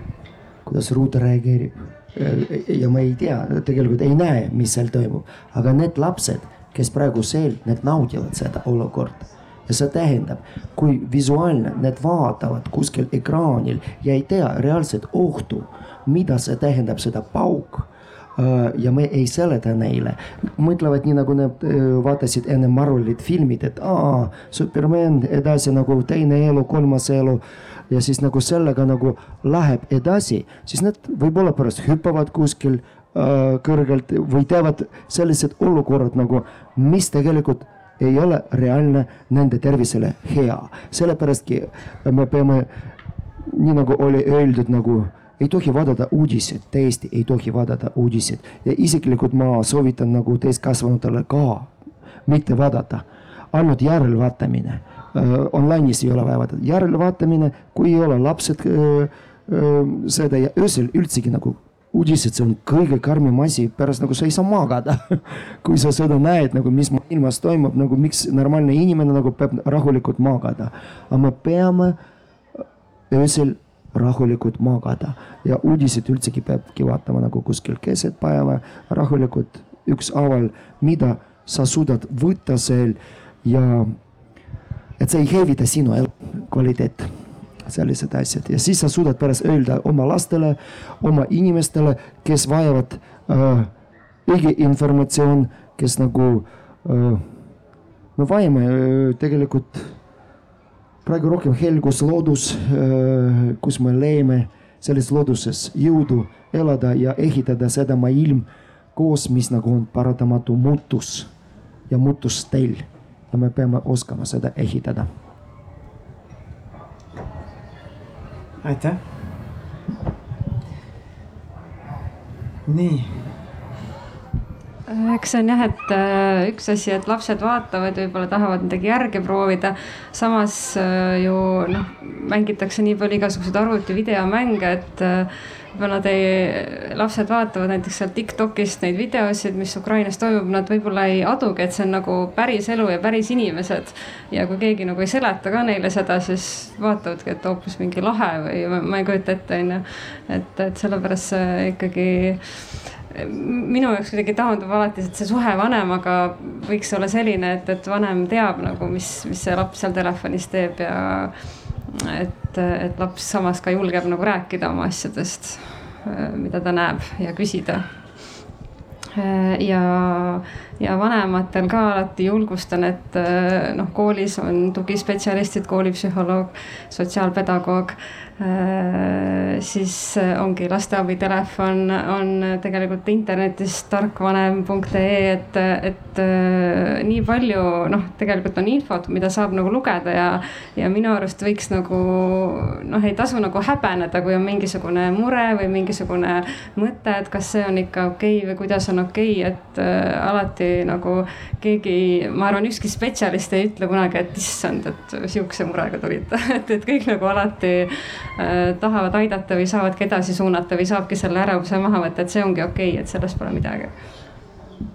J: kuidas ruuter reageerib. ja ma ei tea, tegelikult ei näe, mis seal toimub, aga need lapsed, kes praegu seal, need naudivad seda olukorda. Ja see tähendab, kui visuaalne need vaatavad kuskil ekraanil ja ei tea reaalset ohtu, mida see tähendab, seda pauk ja me ei seleta neile. mõtlevad nii nagu nad vaatasid enne Marvelit filmid, et aa, Superman edasi nagu teine elu, kolmas elu ja siis nagu sellega nagu läheb edasi, siis nad võib-olla pärast hüppavad kuskil äh, kõrgelt või teevad sellised olukorrad nagu, mis tegelikult ei ole reaalne nende tervisele hea. sellepärastki me peame, nii nagu oli öeldud, nagu ei tohi vaadata uudiseid, täiesti ei tohi vaadata uudiseid. Ja isiklikult ma soovitan nagu täiskasvanutele ka mitte vaadata, ainult järelvaatamine. Online'is ei ole vaja vaadata, järelvaatamine, kui ei ole lapsed äh, äh, seda ja öösel üldsegi nagu uudised, see on kõige karmim asi, pärast nagu sa ei saa magada. Kui sa seda näed nagu, mis maailmas toimub, nagu miks normaalne inimene nagu peab rahulikult magada. aga me peame öösel rahulikult magada. Ja uudiseid üldsegi peabki vaatama nagu kuskil keset päeva, rahulikult ükshaaval, mida sa suudad võtta seal ja et see ei hävita sinu elukvaliteeti sellised asjad. Ja siis sa suudad pärast öelda oma lastele, oma inimestele, kes vajavad äh, õige informatsioon, kes nagu äh,, me vajame äh, tegelikult praegu rohkem helgus, loodus äh,, kus me leiame selles looduses jõudu elada ja ehitada seda maailm koos, mis nagu on paratamatu muutus ja muutusteel ja me peame oskama seda ehitada.
C: aitäh. nii
F: eks see on jah, et äh, üks asi, et lapsed vaatavad, võib-olla tahavad midagi järgi proovida. samas äh, ju noh, mängitakse nii palju igasuguseid arvuti videomänge, et äh, võib-olla ei, lapsed vaatavad näiteks seal Tiktokist neid videosid, mis Ukrainas toimub, nad võib-olla ei adugi, et see on nagu päris elu ja päris inimesed. ja kui keegi nagu ei seleta ka neile seda, siis vaatavadki, et hoopis mingi lahe või ma, ma ei kujuta ette, on ju. et, et sellepärast see ikkagi minu jaoks kuidagi taandub alati, et see suhe vanemaga võiks olla selline, et, et vanem teab nagu, mis, mis see laps seal telefonis teeb ja et, et laps samas ka julgeb nagu rääkida oma asjadest, mida ta näeb ja küsida. ja, ja vanematel ka alati julgustan, et noh, koolis on tugispetsialistid, koolipsühholoog, sotsiaalpedagoog Äh, siis äh, ongi lasteabitelefon on tegelikult internetis tarkvanem.ee, et, et äh, nii palju noh, tegelikult on infot, mida saab nagu lugeda ja, ja minu arust võiks nagu noh, ei tasu nagu häbeneda, kui on mingisugune mure või mingisugune mõte, et kas see on ikka okei okay või kuidas on okei okay,, et äh, alati nagu keegi, ma arvan, ükski spetsialist ei ütle kunagi, et issand, et sihukese murega tulite et, et kõik nagu alati Äh, tahavad aidata või saavadki edasi suunata või saabki selle ärevuse maha võtta, et see ongi okei okay,, et sellest pole midagi.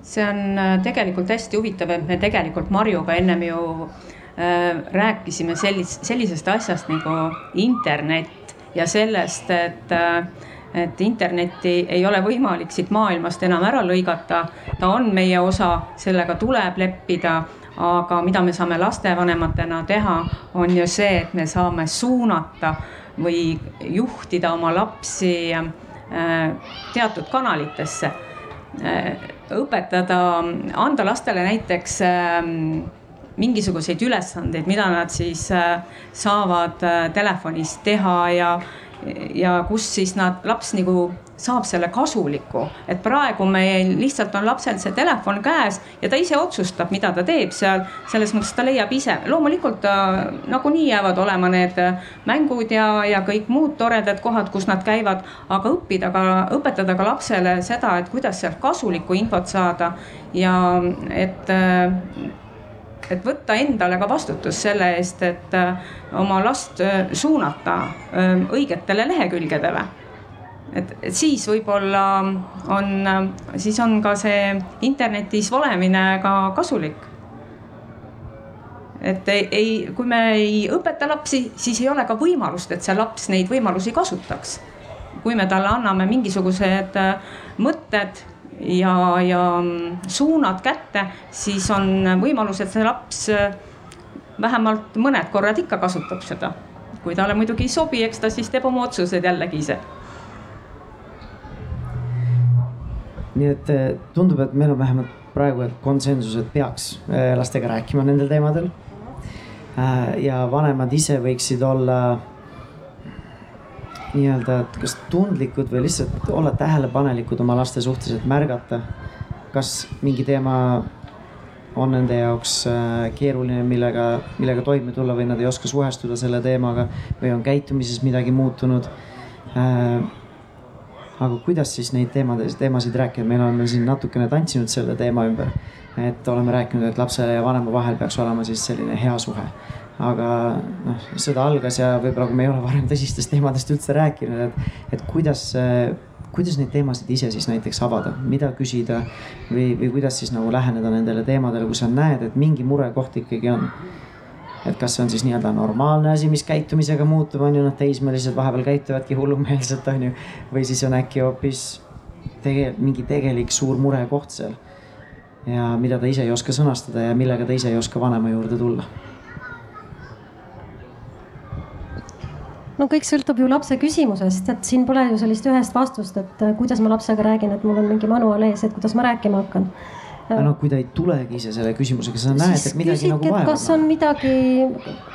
G: See on äh, tegelikult hästi huvitav, et me tegelikult Marjuga ennem ju äh, rääkisime sellis-, sellisest asjast nagu internet ja sellest, et äh, et internetti ei ole võimalik siit maailmast enam ära lõigata. ta on meie osa, sellega tuleb leppida, aga mida me saame lastevanematena teha, on ju see, et me saame suunata või juhtida oma lapsi äh, teatud kanalitesse Äh, õpetada, anda lastele näiteks ähm, mingisuguseid ülesandeid, mida nad siis äh, saavad telefonis teha ja, ja kus siis nad, laps nagu saab selle kasuliku, et praegu meil lihtsalt on lapsel see telefon käes ja ta ise otsustab, mida ta teeb seal. selles mõttes ta leiab ise, loomulikult ta nagunii jäävad olema need mängud ja, ja kõik muud toredad kohad, kus nad käivad, aga õppida ka, õpetada ka lapsele seda, et kuidas sealt kasulikku infot saada. Ja et et võtta endale ka vastutus selle eest, et oma last suunata õigetele lehekülgedele et, et siis võib-olla on, siis on ka see internetis olemine ka kasulik. et ei, ei, kui me ei õpeta lapsi, siis ei ole ka võimalust, et see laps neid võimalusi kasutaks. kui me talle anname mingisugused äh, mõtted ja, ja suunad kätte, siis on võimalus, et see laps äh, vähemalt mõned korrad ikka kasutab seda. kui talle muidugi ei sobi, eks ta siis teeb oma otsused jällegi ise
C: nii et eh, tundub, et meil on vähemalt praegu konsensus, et peaks eh, lastega rääkima nendel teemadel. Äh, ja vanemad ise võiksid olla nii-öelda, et kas tundlikud või lihtsalt olla tähelepanelikud oma laste suhtes, et märgata, kas mingi teema on nende jaoks äh, keeruline, millega, millega toime tulla või nad ei oska suhestuda selle teemaga või on käitumises midagi muutunud äh, aga kuidas siis neid teemades, teemasid rääkida, meil oleme siin natukene tantsinud selle teema ümber. et oleme rääkinud, et lapse ja vanema vahel peaks olema siis selline hea suhe. Aga noh, sõda algas ja võib-olla kui me ei ole varem tõsistest teemadest üldse rääkinud, et, et kuidas, kuidas neid teemasid ise siis näiteks avada, mida küsida või, või kuidas siis nagu läheneda nendele teemadele, kui sa näed, et mingi murekoht ikkagi on et kas see on siis nii-öelda normaalne asi, mis käitumisega muutub, on ju, noh teismelised vahepeal käituvadki hullumeelselt, on ju. või siis on äkki hoopis tege-, mingi tegelik suur murekoht seal. ja mida ta ise ei oska sõnastada ja millega ta ise ei oska vanema juurde tulla.
H: No kõik sõltub ju lapse küsimusest, et siin pole ju sellist ühest vastust, et kuidas ma lapsega räägin, et mul on mingi manual ees, et kuidas ma rääkima hakkan
C: aga noh, kui ta ei tulegi ise selle küsimusega, sa näed, et midagi küsidki, nagu vaevab.
H: kas on midagi,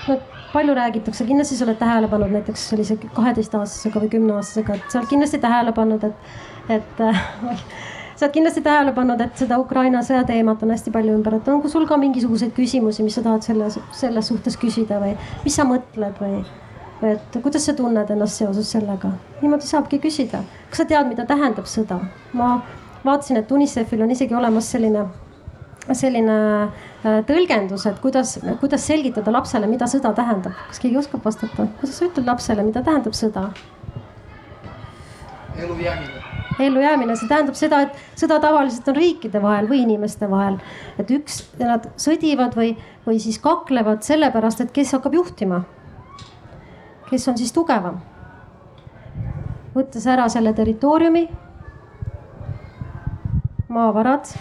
H: no palju räägitakse, kindlasti sa oled tähele pannud näiteks sellise kaheteistaastasega või kümneaastasega, et sa oled kindlasti tähele pannud, et, et äh, sa oled kindlasti tähele pannud, et seda Ukraina sõja teemat on hästi palju ümber, et on sul ka mingisuguseid küsimusi, mis sa tahad selles, selles suhtes küsida või mis sa mõtled või et kuidas sa tunned ennast seoses sellega, niimoodi saabki küsida. kas sa tead, mida tähendab sõda? ma vaatasin, et UNICEF-il on isegi olemas selline, selline äh, tõlgendus, et kuidas, kuidas selgitada lapsele, mida sõda tähendab. kas keegi oskab vastata, kuidas sa ütled lapsele, mida tähendab sõda?
K: ellujäämine
H: ellujäämine, see tähendab seda, et sõda tavaliselt on riikide vahel või inimeste vahel. et üks, nad sõdivad või, või siis kaklevad sellepärast, et kes hakkab juhtima. Kes on siis tugevam. võttes ära selle territooriumi maavarad.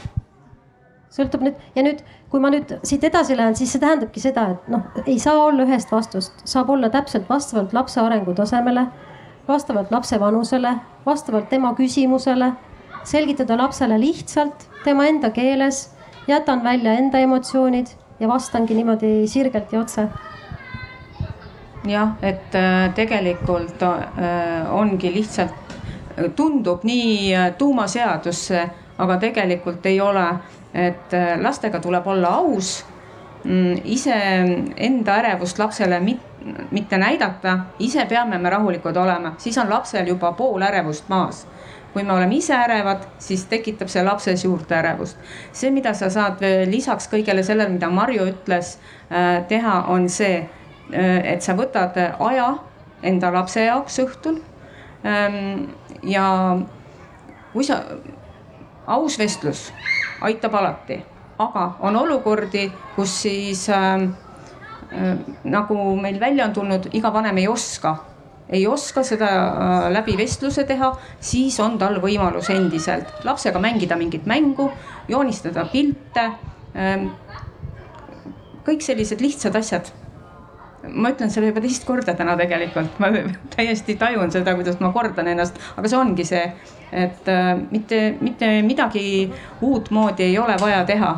H: sõltub nüüd ja nüüd, kui ma nüüd siit edasi lähen, siis see tähendabki seda, et noh, ei saa olla ühest vastust, saab olla täpselt vastavalt lapse arengutasemele, vastavalt lapse vanusele, vastavalt tema küsimusele, selgitada lapsele lihtsalt tema enda keeles, jätan välja enda emotsioonid ja vastangi niimoodi sirgelt ja otse
G: jah, et äh, tegelikult äh, ongi lihtsalt, tundub nii äh, tuumaseadus aga tegelikult ei ole, et lastega tuleb olla aus, mm, ise enda ärevust lapsele mitte näidata, ise peame me rahulikud olema, siis on lapsel juba pool ärevust maas. Kui me oleme ise ärevad, siis tekitab see lapses juurde ärevust. see, mida sa saad lisaks kõigele sellele, mida Marju ütles, teha, on see, et sa võtad aja enda lapse jaoks õhtul. Ähm, ja kui sa aus vestlus, aitab alati, aga on olukordi, kus siis äh, äh, nagu meil välja on tulnud, iga vanem ei oska ei oska seda äh, läbi vestluse teha, siis on tal võimalus endiselt lapsega mängida mingit mängu, joonistada pilte. Ähm, kõik sellised lihtsad asjad. Ma ütlen selle juba teist korda täna tegelikult, ma täiesti tajun seda, kuidas ma kordan ennast, aga see ongi see, et äh, mitte, mitte midagi uutmoodi ei ole vaja teha.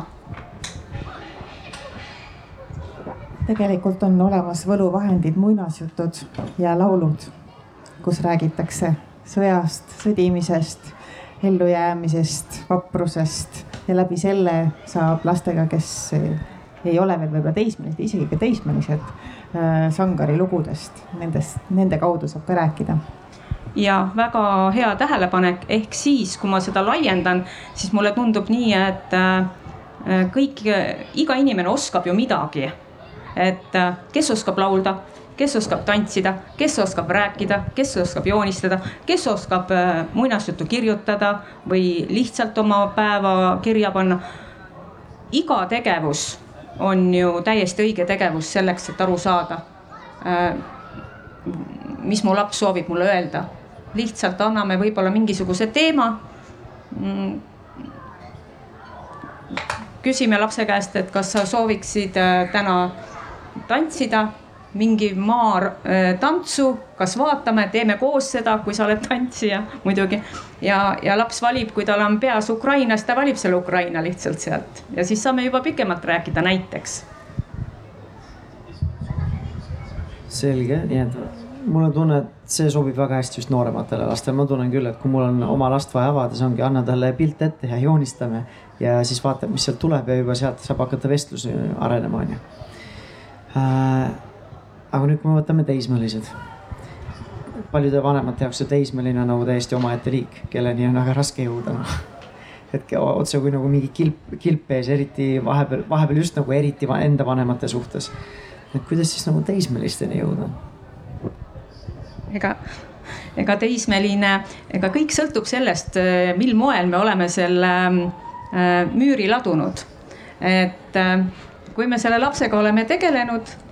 I: Tegelikult on olemas võluvahendid, muinasjutud ja laulud, kus räägitakse sõjast, sõdimisest, ellujäämisest, vaprusest. Ja läbi selle saab lastega, kes ei ole veel võib-olla teismelised, isegi ka teismelised, Sangari lugudest, nendest, nende kaudu saab ka rääkida.
G: Ja väga hea tähelepanek, ehk siis, kui ma seda laiendan, siis mulle tundub nii, et äh, kõik, iga inimene oskab ju midagi. Et äh, kes oskab laulda, kes oskab tantsida, kes oskab rääkida, kes oskab joonistada, kes oskab äh, muinasjuttu kirjutada või lihtsalt oma päeva kirja panna. iga tegevus on ju täiesti õige tegevus selleks, et aru saada. Äh, mis mu laps soovib mulle öelda, lihtsalt anname võib-olla mingisuguse teema. Mm, küsime lapse käest, et kas sa sooviksid täna tantsida mingi maatantsu, äh, kas vaatame, teeme koos seda, kui sa oled tantsija muidugi. ja, ja laps valib, kui tal on peas Ukraina, siis ta valib selle Ukraina lihtsalt sealt ja siis saame juba pikemalt rääkida näiteks.
C: selge, nii et mul on tunne, et see sobib väga hästi just noorematele lastele, ma tunnen küll, et kui mul on oma last vaja avada, siis ongi anna talle pilt ette ja joonistame ja siis vaatame, mis sealt tuleb ja juba sealt saab hakata vestlus arenema, onju Äh, aga nüüd, kui me võtame teismelised. paljude vanemate jaoks see teismeline on nagu täiesti omaette liik, kelleni on väga raske jõuda noh et otse kui nagu mingi kilp, kilp ees, eriti vahepeal, vahepeal just nagu eriti enda vanemate suhtes. et kuidas siis nagu teismelisteni jõuda?
G: ega, ega teismeline, ega kõik sõltub sellest, mil moel me oleme selle äh, müüri ladunud. et äh, kui me selle lapsega oleme tegelenud, äh,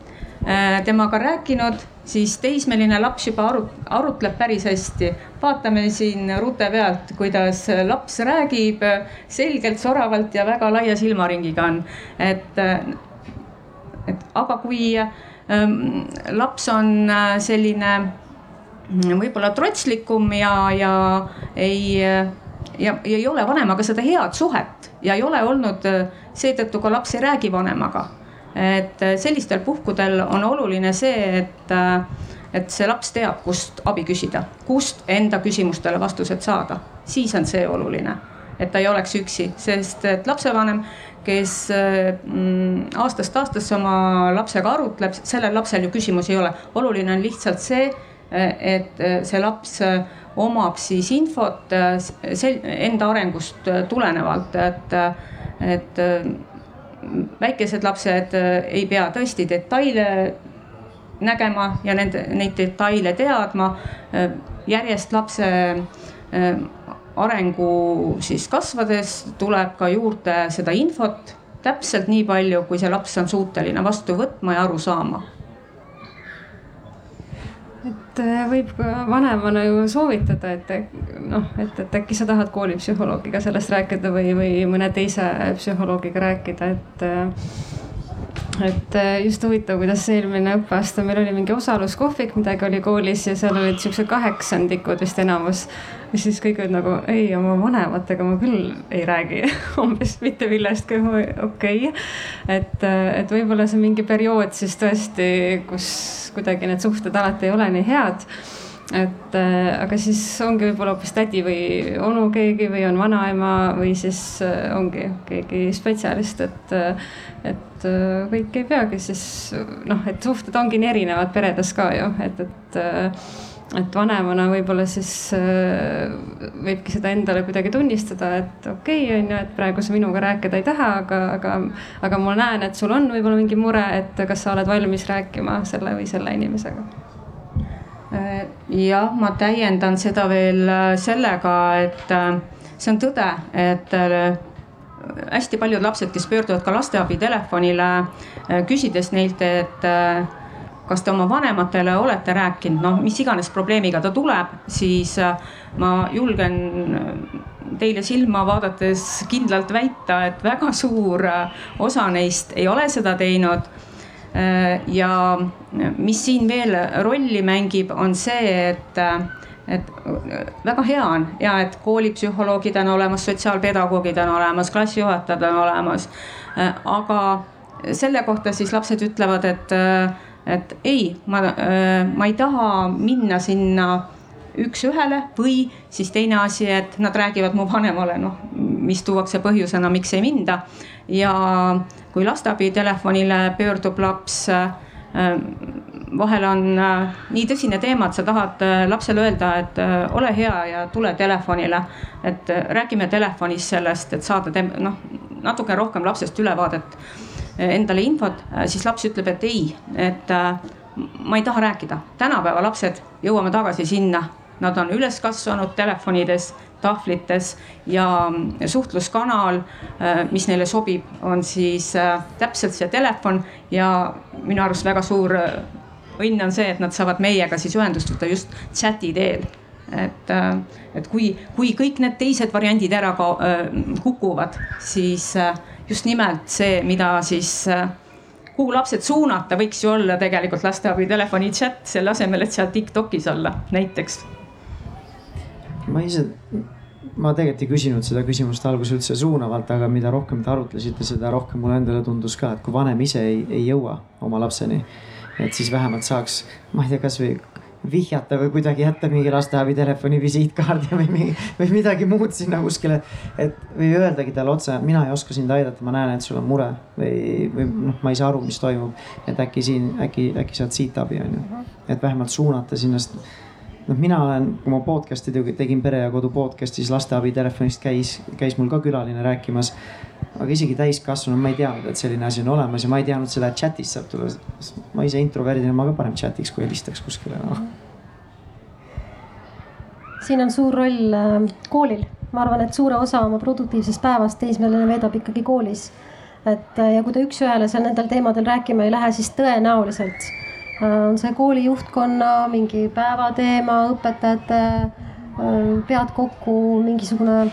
G: temaga rääkinud, siis teismeline laps juba arut-, arutleb päris hästi. vaatame siin rute pealt, kuidas laps räägib selgelt, soravalt ja väga laia silmaringiga on, et, et aga kui ähm, laps on äh, selline mm, võib-olla trotslikum ja, ja ei ja, ja ei ole vanemaga seda head suhet ja ei ole olnud äh, seetõttu ka laps ei räägi vanemaga. Et äh, sellistel puhkudel on oluline see, et, äh, et see laps teab, kust abi küsida, kust enda küsimustele vastused saada, siis on see oluline, et ta ei oleks üksi, sest et lapsevanem kes mm, aastast aastasse oma lapsega arutleb, sellel lapsel ju küsimusi ei ole. oluline on lihtsalt see, et see laps omab siis infot äh, enda arengust äh, tulenevalt, et, et äh, väikesed lapsed ei pea tõesti detaile nägema ja nende, neid detaile teadma. järjest lapse arengu siis kasvades tuleb ka juurde seda infot täpselt nii palju, kui see laps on suuteline vastu võtma ja aru saama
F: et äh, võib ka vanemana ju soovitada, et noh, et, et äkki sa tahad koolipsühholoogiga sellest rääkida või, või mõne teise psühholoogiga rääkida, et äh, et äh, just huvitav, kuidas eelmine õppeaasta meil oli mingi osaluskohvik, midagi oli koolis ja seal olid siuksed kaheksandikud vist enamus. ja siis kõik olid nagu ei, oma vanematega ma küll ei räägi umbes mitte millestki, okei okay.. et, äh, et võib-olla see mingi periood siis tõesti, kus kuidagi need suhted alati ei ole nii head. Et äh, aga siis ongi võib-olla hoopis tädi või onu keegi või on vanaema või siis äh, ongi keegi spetsialist, et äh,, et kõik ei peagi siis noh, et suhted ongi nii erinevad peredes ka ju, et, et et vanemana võib-olla siis äh, võibki seda endale kuidagi tunnistada, et okei okay,, on ju, et praegu sa minuga rääkida ei taha, aga, aga, aga ma näen, et sul on võib-olla mingi mure, et kas sa oled valmis rääkima selle või selle inimesega.
G: Jah, ma täiendan seda veel äh, sellega, et äh, see on tõde, et hästi paljud lapsed, kes pöörduvad ka lasteabi telefonile, küsides neilt, et kas te oma vanematele olete rääkinud, noh, mis iganes probleemiga ta tuleb, siis ma julgen teile silma vaadates kindlalt väita, et väga suur osa neist ei ole seda teinud ja mis siin veel rolli mängib, on see, et et väga hea on ja et koolipsühholoogid on olemas, sotsiaalpedagoogid on olemas, klassijuhatajad on olemas. aga selle kohta siis lapsed ütlevad, et, et ei, ma, ma ei taha minna sinna üks-ühele või siis teine asi, et nad räägivad mu vanemale, noh, mis tuuakse põhjusena, miks ei minda. ja kui lasteabitelefonile pöördub laps vahel on äh, nii tõsine teema, et sa tahad äh, lapsele öelda, et äh, ole hea ja tule telefonile. et räägime telefonis sellest, et saada noh, natuke rohkem lapsest ülevaadet, endale infot, siis laps ütleb, et ei, et ma ei taha rääkida. tänapäeva lapsed, jõuame tagasi sinna, nad on üles kasvanud telefonides, tahvlites ja suhtluskanal, mis neile sobib, on siis täpselt see telefon ja minu arust väga suur õnn on see, et nad saavad meiega siis ühendust võtta just chati teel et, et kui, kui kõik need teised variandid ära ka, kukuvad, siis äh, just nimelt see, mida siis, kuhu lapsed suunata, võiks ju olla tegelikult lasteabi telefoni chat, selle asemel, et seal Tiktokis olla näiteks.
C: ma ise, ma tegelikult ei küsinud seda küsimust alguses üldse suunavalt, aga mida rohkem te arutlesite, seda rohkem mulle endale tundus ka, et kui vanem ise ei, ei jõua oma lapseni et siis vähemalt saaks, ma ei tea, kasvõi vihjata või kuidagi jätta mingi lasteabi telefoni visiitkaardi või mingi või midagi muud sinna kuskile. et või öeldagi talle otse, mina ei oska sind aidata, ma näen, et sul on mure või, või noh, ma ei saa aru, mis toimub. et äkki siin, äkki, äkki saad siit abi, on ju. et vähemalt suunata sinna, sest noh, mina olen, kui ma podcast'i tegin Pere ja Kodu podcast'i, siis lasteabi telefonist käis, käis mul ka külaline rääkimas aga isegi täiskasvanu, ma ei teadnud, et selline asi on olemas ja ma ei teadnud seda, et chat'ist saab tulla. ma ise introverdina, ma ka parem chat'iks, kui helistaks kuskile no..
H: siin on suur roll äh, koolil, ma arvan, et suure osa oma produktiivsest päevast teismeline veedab ikkagi koolis. et äh, ja kui ta üks-ühele seal nendel teemadel rääkima ei lähe, siis tõenäoliselt äh, on see kooli juhtkonna mingi päevateema, õpetajate pead kokku, mingisugune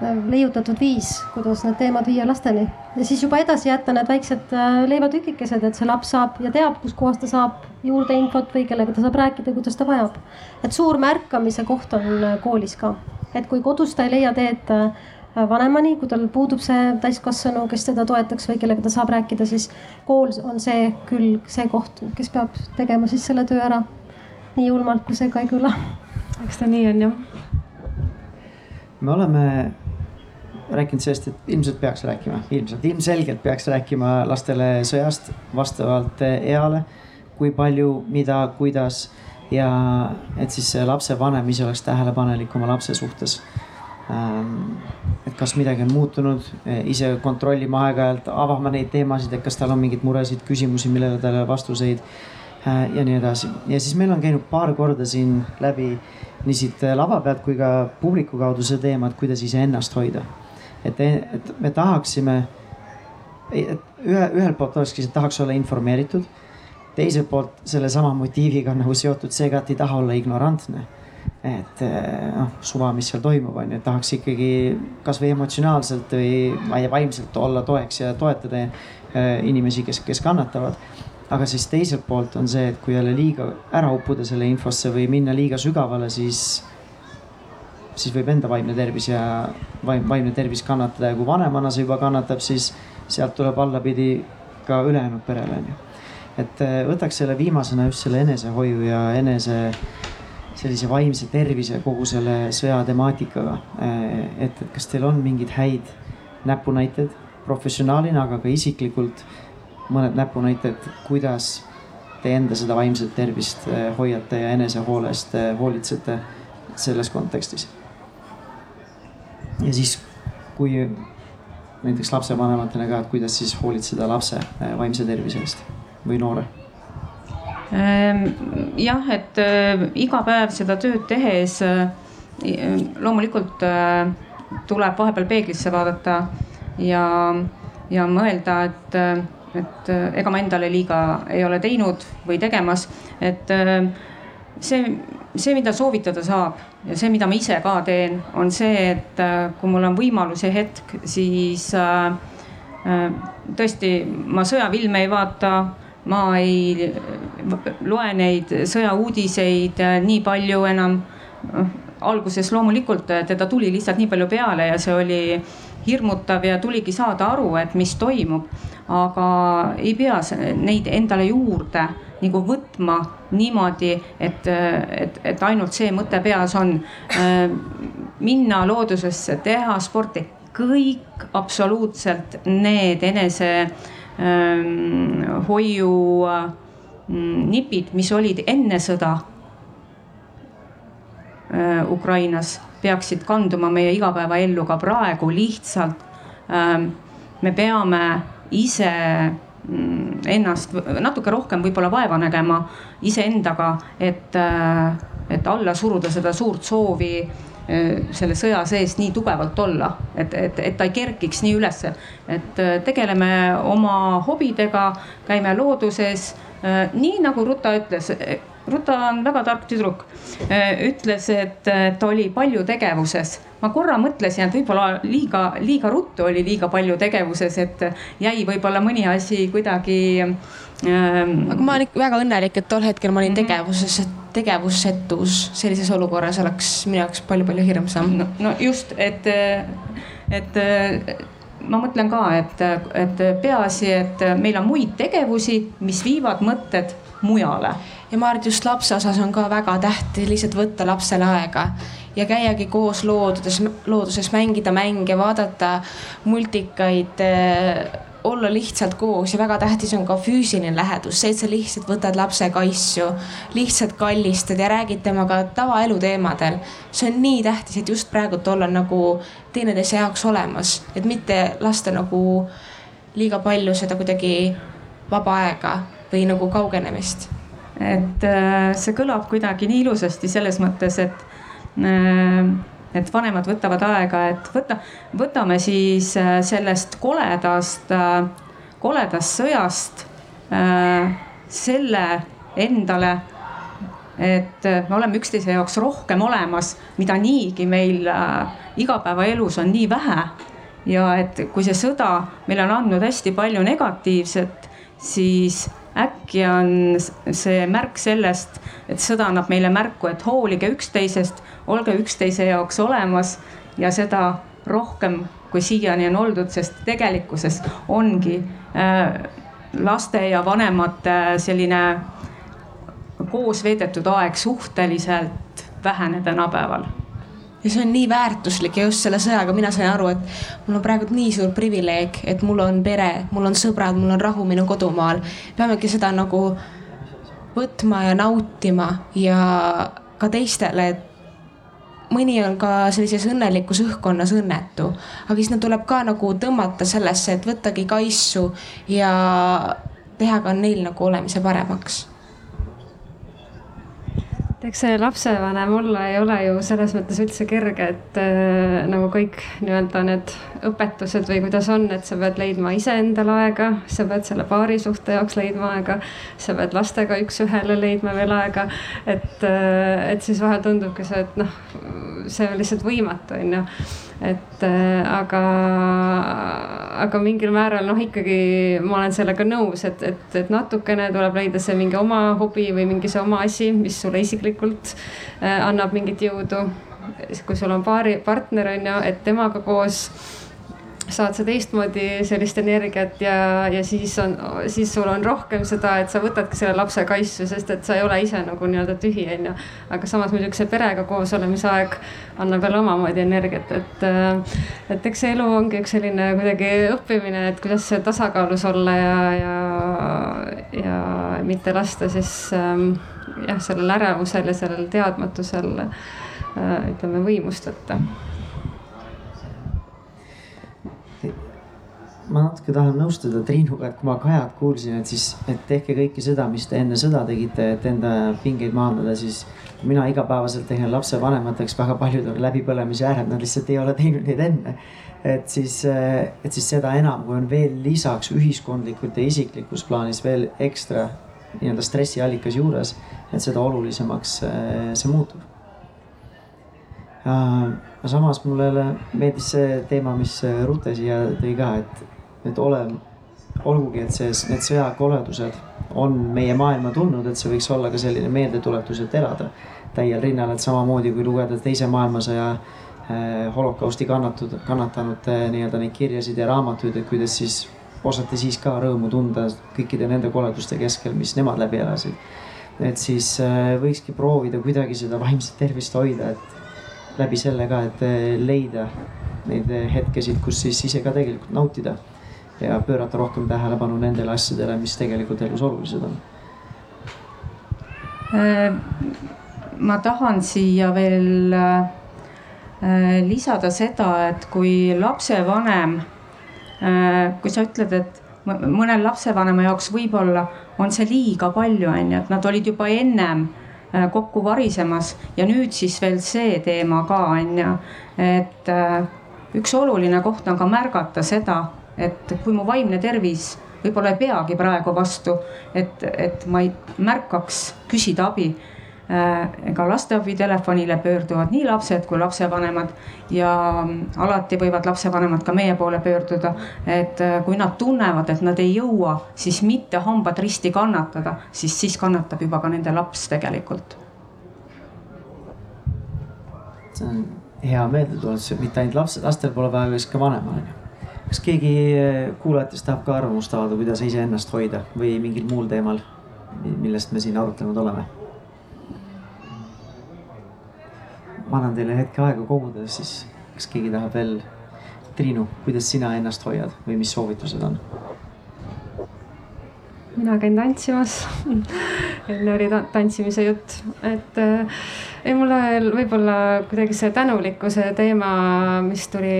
H: leiutatud viis, kuidas need teemad viia lasteni ja siis juba edasi jätta need väiksed äh, leivatükikesed, et see laps saab ja teab, kuskohast ta saab juurde infot või kellega ta saab rääkida, kuidas ta vajab. et suur märkamise koht on äh, koolis ka, et kui kodus ta ei leia teed äh, vanemani, kui tal puudub see täiskasvanu, kes teda toetaks või kellega ta saab rääkida, siis kool on see küll see koht, kes peab tegema siis selle töö ära. nii julmalt, kui see ka ei kõla.
F: eks ta nii on jah.
C: me oleme rääkinud sellest, et ilmselt peaks rääkima, ilmselt, ilmselgelt peaks rääkima lastele sõjast vastavalt eale. kui palju, mida, kuidas ja et siis lapsevanem ise oleks tähelepanelik oma lapse suhtes. Ähm, et kas midagi on muutunud, ise kontrollima aeg-ajalt, avama neid teemasid, et kas tal on mingeid muresid, küsimusi, millele tal ei ole vastuseid äh, ja nii edasi. ja siis meil on käinud paar korda siin läbi nii siit lava pealt kui ka publiku kaudu see teema, et kuidas iseennast hoida et, et me tahaksime, et ühe, ühelt poolt olekski, tahaks olla informeeritud. teiselt poolt sellesama motiiviga on nagu seotud see ka, et ei taha olla ignorantne. et eh, noh, suva, mis seal toimub, on ju, tahaks ikkagi kasvõi emotsionaalselt või ma ei tea, vaimselt olla toeks ja toetada eh, inimesi, kes, kes kannatavad aga siis teiselt poolt on see, et kui jälle liiga ära uppuda selle infosse või minna liiga sügavale, siis siis võib enda vaimne tervis ja vaim, vaimne tervis kannatada ja kui vanemana see juba kannatab, siis sealt tuleb allapidi ka ülejäänud perele onju. et äh, võtaks selle viimasena just selle enesehoiu ja enese sellise vaimse tervise kogu selle sõja temaatikaga. Äh, et, et kas teil on mingeid häid näpunäiteid professionaalina, aga ka isiklikult mõned näpunäited, kuidas te enda seda vaimset tervist äh, hoiate ja enesehoole eest hoolitsete selles kontekstis ja siis, kui näiteks lapsevanematele ka, et kuidas siis hoolitseda lapse äh, vaimse tervise eest või noore?
G: Ehm, jah, et äh, iga päev seda tööd tehes äh, loomulikult tuleb vahepeal peeglisse vaadata ja, ja mõelda, et, et ega ma endale liiga ei ole teinud või tegemas, et see, see, mida soovitada saab ja see, mida ma ise ka teen, on see, et kui mul on võimalus ja hetk, siis tõesti ma sõjafilme ei vaata ma ei loe neid sõjauudiseid nii palju enam. alguses loomulikult teda tuli lihtsalt nii palju peale ja see oli hirmutav ja tuligi saada aru, et mis toimub. Aga ei pea neid endale juurde nagu võtma niimoodi, et, et, et ainult see mõte peas on. minna loodusesse, teha sporti, kõik absoluutselt need enese Ähm, hoiunipid, mm, mis olid enne sõda äh, Ukrainas, peaksid kanduma meie igapäevaellu ka praegu lihtsalt. Ähm, me peame ise mm, ennast natuke rohkem võib-olla vaeva nägema iseendaga, et, äh, et alla suruda seda suurt soovi Äh, selle sõja sees nii tugevalt olla, et, et, et ta ei kerkiks nii ülesse. et äh, tegeleme oma hobidega, käime looduses, nii nagu Ruta ütles. Ruta on väga tark tüdruk, ütles, et ta oli palju tegevuses ma korra mõtlesin, et võib-olla liiga, liiga ruttu oli liiga palju tegevuses, et jäi võib-olla mõni asi kuidagi
D: ähm.... aga ma olen ikka väga õnnelik, et tol hetkel ma olin mhm. tegevuses, et tegevusetus sellises olukorras oleks minu jaoks palju-palju hirmsam
G: no,. no just, et, et ma mõtlen ka, et, et peaasi, et meil on muid tegevusi, mis viivad mõtted mujale.
D: ja ma arvan, et just lapse osas on ka väga tähtis lihtsalt võtta lapsele aega ja käiagi koos looduses, looduses mängida mänge, vaadata multikaid olla lihtsalt koos ja väga tähtis on ka füüsiline lähedus, see, et sa lihtsalt võtad lapse kaissu, lihtsalt kallistad ja räägid temaga tavaelu teemadel. see on nii tähtis, et just praegult olla nagu teineteise jaoks olemas, et mitte lasta nagu liiga palju seda kuidagi vaba aega või nagu kaugenemist.
G: et äh, see kõlab kuidagi nii ilusasti selles mõttes, et äh, et vanemad võtavad aega, et võta, võtame siis äh, sellest koledast, äh, koledast sõjast äh, selle endale, et me oleme üksteise jaoks rohkem olemas, mida niigi meil igapäevaelus on nii vähe. ja et kui see sõda meile on andnud hästi palju negatiivset, siis äkki on see märk sellest, et sõda annab meile märku, et hoolige üksteisest olge üksteise jaoks olemas ja seda rohkem kui siiani on oldud, sest tegelikkuses ongi äh, laste ja vanemate selline koos veedetud aeg suhteliselt vähene tänapäeval
D: ja see on nii väärtuslik ja just selle sõjaga mina sain aru, et mul on praegu nii suur privileeg, et mul on pere, mul on sõbrad, mul on rahu minu kodumaal. peamegi seda nagu võtma ja nautima ja ka teistele, et mõni on ka sellises õnnelikus õhkkonnas õnnetu, aga siis nad tuleb ka nagu tõmmata sellesse, et võttagi kaisu ja teha ka neil nagu olemise paremaks
F: eks see lapsevanem olla ei ole ju selles mõttes üldse kerge, et äh, nagu kõik nii-öelda need õpetused või kuidas on, et sa pead leidma iseendale aega, sa pead selle paarisuhte jaoks leidma aega. sa pead lastega üks-ühele leidma veel aega, et, äh, et siis vahel tundubki see, et noh, see on lihtsalt võimatu, on ju et äh, aga, aga mingil määral noh, ikkagi ma olen sellega nõus, et, et, et natukene tuleb leida see mingi oma hobi või mingi see oma asi, mis sulle isiklikult äh, annab mingit jõudu. kui sul on paari partner on ju, et temaga koos saad sa teistmoodi sellist energiat ja, ja siis on, siis sul on rohkem seda, et sa võtadki selle lapse kaitse, sest et sa ei ole ise nagu nii-öelda tühi, onju. aga samas muidugi see perega koos olemise aeg annab jälle omamoodi energiat, et, et eks see elu ongi üks selline kuidagi õppimine, et kuidas tasakaalus olla ja, ja, ja mitte lasta siis ähm, jah, sellel ärevusel ja sellel teadmatusel äh, ütleme võimust võtta
C: ma natuke tahan nõustuda Triinuga, et kui ma Kajat kuulsin, et siis, et tehke kõike seda, mis te enne sõda tegite, et enda pingeid maandada, siis mina igapäevaselt tegelen lapsevanemateks, väga paljud on läbipõlemise äärel, nad lihtsalt ei ole teinud neid enne. et siis, et siis seda enam, kui on veel lisaks ühiskondlikult ja isiklikus plaanis veel ekstra nii-öelda stressiallikas juures, et seda olulisemaks see muutub. aga samas mulle meeldis see teema, mis Rute siia tõi ka, et, et ole, olgugi, et see, need sõjakoledused on meie maailma tulnud, et see võiks olla ka selline meeldetuletus, et elada täiel rinnal, et samamoodi kui lugeda teise maailmasõja eh, holokausti kannatud, kannatanute nii-öelda neid kirjasid ja raamatuid, et kuidas siis osati siis ka rõõmu tunda kõikide nende koleduste keskel, mis nemad läbi elasid. et siis eh, võikski proovida kuidagi seda vaimset tervist hoida, et läbi selle ka, et eh, leida neid hetkesid, kus siis ise ka tegelikult nautida ja pöörata rohkem tähelepanu nendele asjadele, mis tegelikult elus olulised on.
G: Äh, ma tahan siia veel äh, lisada seda, et kui lapsevanem, äh, kui sa ütled, et mõnel lapsevanema jaoks võib-olla on see liiga palju, on ju, et nad olid juba ennem kokku varisemas ja nüüd siis veel see teema ka on ju, et üks oluline koht on ka märgata seda et kui mu vaimne tervis võib-olla ei peagi praegu vastu, et, et ma ei märkaks küsida abi äh, ega lasteabitelefonile pöörduvad nii lapsed kui lapsevanemad ja alati võivad lapsevanemad ka meie poole pöörduda. et äh, kui nad tunnevad, et nad ei jõua, siis mitte hambad risti kannatada, siis, siis kannatab juba ka nende laps tegelikult.
C: see on hea meeldetuletus, et mitte ainult lapsed, lastel pole vaja, vaid ka vanemal on ju kas keegi eh, kuulajatest tahab ka arvamust avada, kuidas iseennast hoida või mingil muul teemal, millest me siin arutlenud oleme? ma annan teile hetke aega koguda, siis kas keegi tahab veel? Triinu, kuidas sina ennast hoiad või mis soovitused on?
F: Mina käin tantsimas. Enne oli tantsimise jutt, et äh, ei, mulle võib-olla kuidagi see tänulikkuse teema, mis tuli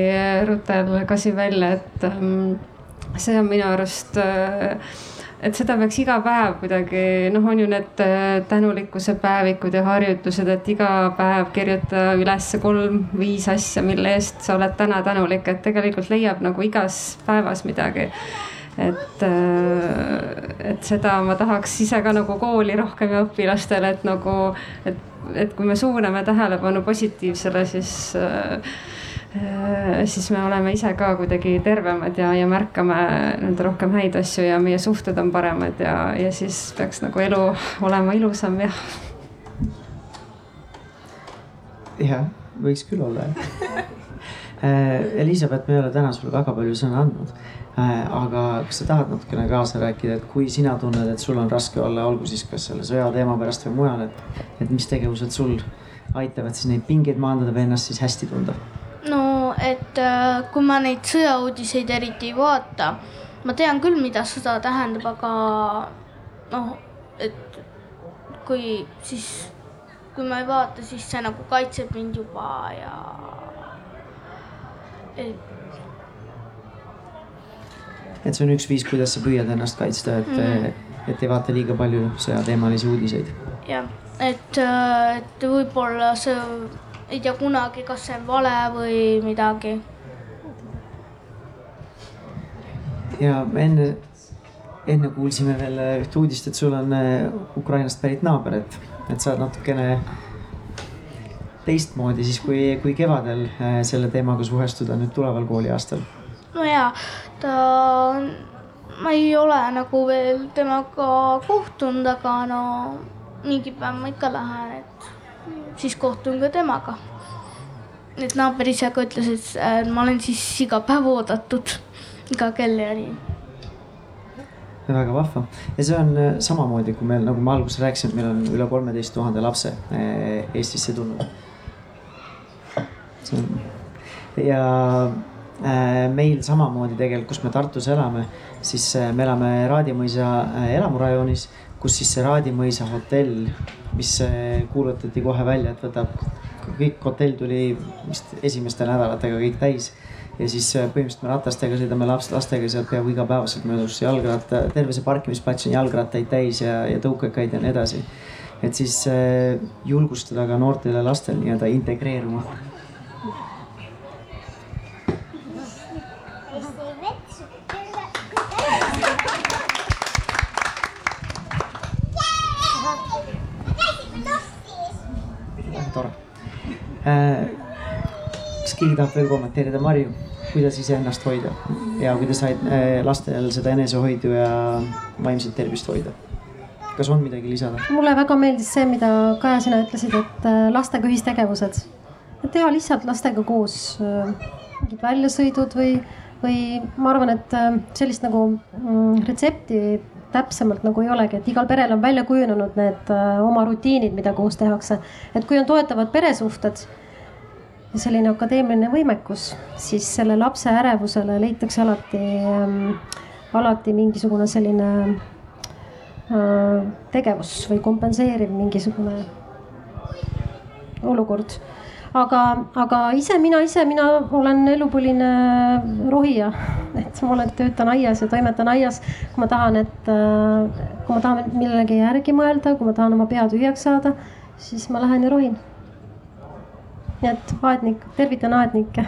F: Rutel ka siin välja, et ähm, see on minu arust äh, et seda peaks iga päev kuidagi, noh, on ju need äh, tänulikkuse päevikud ja harjutused, et iga päev kirjuta üles kolm-viis asja, mille eest sa oled täna tänulik, et tegelikult leiab nagu igas päevas midagi et, äh, et seda ma tahaks ise ka nagu kooli rohkem ja õpilastele, et nagu, et, et kui me suuname tähelepanu positiivsele, siis äh, siis me oleme ise ka kuidagi tervemad ja, ja märkame nende rohkem häid asju ja meie suhted on paremad ja, ja siis peaks nagu elu olema ilusam ja.
C: jah, võiks küll olla jah Elizabeth, me ei ole täna sulle väga palju sõna andnud Äh, aga kas sa tahad natukene kaasa rääkida, et kui sina tunned, et sul on raske olla, olgu siis kas selle sõja teema pärast või mujal, et, et mis tegevused sul aitavad siis neid pingeid maandada või ennast siis hästi tunda?
E: no, et äh, kui ma neid sõjauudiseid eriti ei vaata, ma tean küll, mida sõda tähendab, aga noh, et kui siis, kui ma ei vaata, siis see nagu kaitseb mind juba ja et
C: et see on üks viis, kuidas sa püüad ennast kaitsta, et mm., et ei vaata liiga palju sõjateemalisi uudiseid.
E: jah, et, äh, et võib-olla see, ei tea kunagi, kas see on vale või midagi.
C: ja enne, enne kuulsime veel ühte uudist, et sul on äh, Ukrainast pärit naaber, et, et sa oled natukene teistmoodi siis kui, kui kevadel äh, selle teemaga suhestuda nüüd tuleval kooliaastal
E: ja ta, ma ei ole nagu veel temaga kohtunud, aga no mingi päev ma ikka lähen, et siis kohtun ka temaga. et naaber ise ka ütles, et ma olen siis iga päev oodatud, iga kell ja nii
C: väga vahva ja see on äh, samamoodi, kui meil, nagu ma alguses rääkisin, et meil on üle kolmeteist tuhande lapse äh, Eestisse tulnud. ja meil samamoodi tegelikult, kus me Tartus elame, siis äh, me elame Raadimõisa äh, elamurajoonis, kus siis see Raadimõisa hotell, mis kuulutati kohe välja, et võtab, kõik hotell tuli vist esimeste nädalatega kõik täis. ja siis põhimõtteliselt me ratastega sõidame laps, lastega sealt peaaegu igapäevaselt mööda, kus jalgratta, terve see parkimisplats on jalgrattaid täis ja, ja tõukekaid ja nii edasi et siis äh, julgustada ka noortel ja lastel nii-öelda integreeruma kas keegi tahab veel kommenteerida, Marju, kuidas iseennast hoida ja kuidas äh, lastel seda enesehoidu ja vaimset tervist hoida? kas on midagi lisada?
H: mulle väga meeldis see, mida Kaja, sina ütlesid, et äh, lastega ühistegevused. teha lihtsalt lastega koos mingid väljasõidud või, või ma arvan, et sellist nagu mm, retsepti täpsemalt nagu ei olegi, et igal perel on välja kujunenud need äh, oma rutiinid, mida koos tehakse. et kui on toetavad peresuhted selline akadeemiline võimekus, siis selle lapse ärevusele leitakse alati ähm,, alati mingisugune selline äh, tegevus või kompenseeriv mingisugune olukord aga, aga ise, mina ise, mina olen elupõline rohija, et ma olen, töötan aias ja toimetan aias. kui ma tahan, et äh, kui ma tahan millegi järgi mõelda, kui ma tahan oma pea tühjaks saada, siis ma lähen ja rohin. Nii et aednik, tervitan aednikke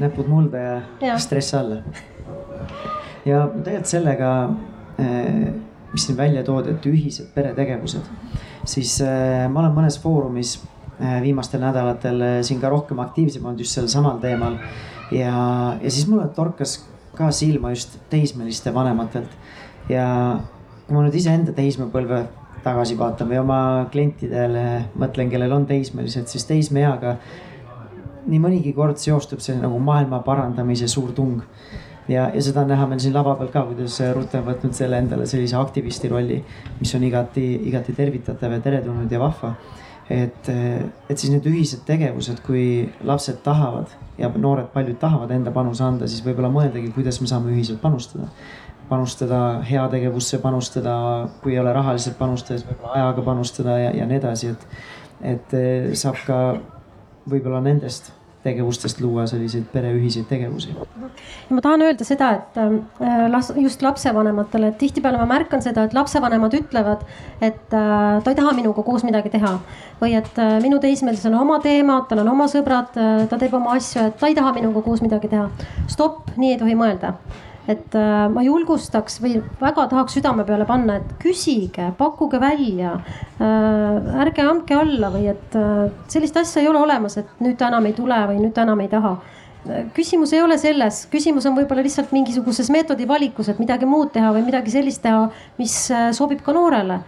C: näpud mulda ja, ja. stress alla. ja tegelikult sellega, äh, mis siin välja toodi, et ühised peretegevused siis äh, ma olen mõnes foorumis äh, viimastel nädalatel siin ka rohkem aktiivsem olnud just sel samal teemal. ja, ja siis mulle torkas ka silma just teismeliste vanematelt ja kui ma nüüd iseenda teismepõlve tagasi vaatan või oma klientidele mõtlen, kellel on teismelised, siis teismeeaga nii mõnigi kord seostub see nagu maailma parandamise suur tung ja, ja seda on näha meil siin lava peal ka, kuidas Ruth on võtnud selle endale sellise aktivisti rolli, mis on igati, igati tervitatav ja teretulnud ja vahva. et, et siis need ühised tegevused, kui lapsed tahavad ja noored paljud tahavad enda panuse anda, siis võib-olla mõeldagi, kuidas me saame ühiselt panustada panustada heategevusse, panustada, kui ei ole rahaliselt panustada, siis võib-olla ajaga panustada ja, ja nii edasi, et, et saab ka võib-olla nendest tegevustest luua selliseid pereühiseid tegevusi.
H: ma tahan öelda seda, et äh, las, just lapsevanematele, et tihtipeale ma märkan seda, et lapsevanemad ütlevad, et äh, ta ei taha minuga koos midagi teha. või et minu teismelisel on oma teemad, tal on oma sõbrad, ta teeb oma asju, et ta ei taha minuga koos midagi teha. stopp, nii ei tohi mõelda et äh, ma julgustaks või väga tahaks südame peale panna, et küsige, pakkuge välja äh,. ärge andke alla või et äh, sellist asja ei ole olemas, et nüüd ta enam ei tule või nüüd ta enam ei taha küsimus ei ole selles, küsimus on võib-olla lihtsalt mingisuguses meetodi valikus, et midagi muud teha või midagi sellist teha, mis sobib ka noorele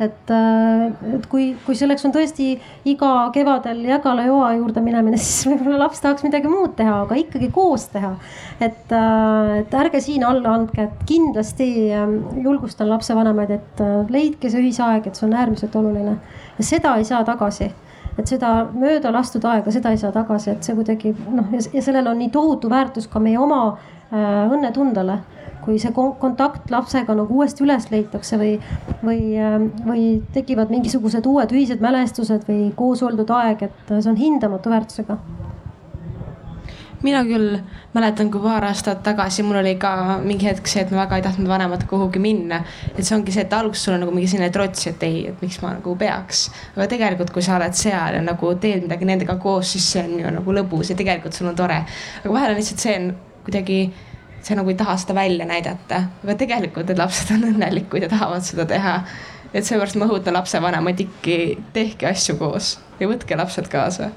H: et, äh, et kui, kui selleks on tõesti iga kevadel Jägala-Joa juurde minemine, siis võib-olla laps tahaks midagi muud teha, aga ikkagi koos teha. et, äh, et ärge siin alla andke, et kindlasti ähm, julgustan lapsevanemaid, et äh, leidke see ühisaeg, et see on äärmiselt oluline. Ja seda ei saa tagasi. Et seda mööda lastud aega, seda ei saa tagasi, et see kuidagi noh, ja sellel on nii tohutu väärtus ka meie oma äh, õnnetundele kui see kontakt lapsega nagu uuesti üles leitakse või, või, ähm, või tekivad mingisugused uued ühised mälestused või koos oldud aeg, et see on hindamatu väärtusega
D: mina küll mäletan, kui paar aastat tagasi mul oli ka mingi hetk see, et ma väga ei tahtnud vanematega kuhugi minna. et see ongi see, et alguses sul on nagu mingi selline trots, et ei, et miks ma nagu peaks. aga tegelikult, kui sa oled seal ja nagu teed midagi nendega koos, siis see on ju nagu lõbus ja tegelikult sul on tore. aga vahel on lihtsalt see on kuidagi sa nagu ei taha seda välja näidata, aga tegelikult need lapsed on õnnelikud ja tahavad seda teha. et seepärast ma õhutan lapsevanemaid ikka, tehke asju koos ja võtke lapsed kaasa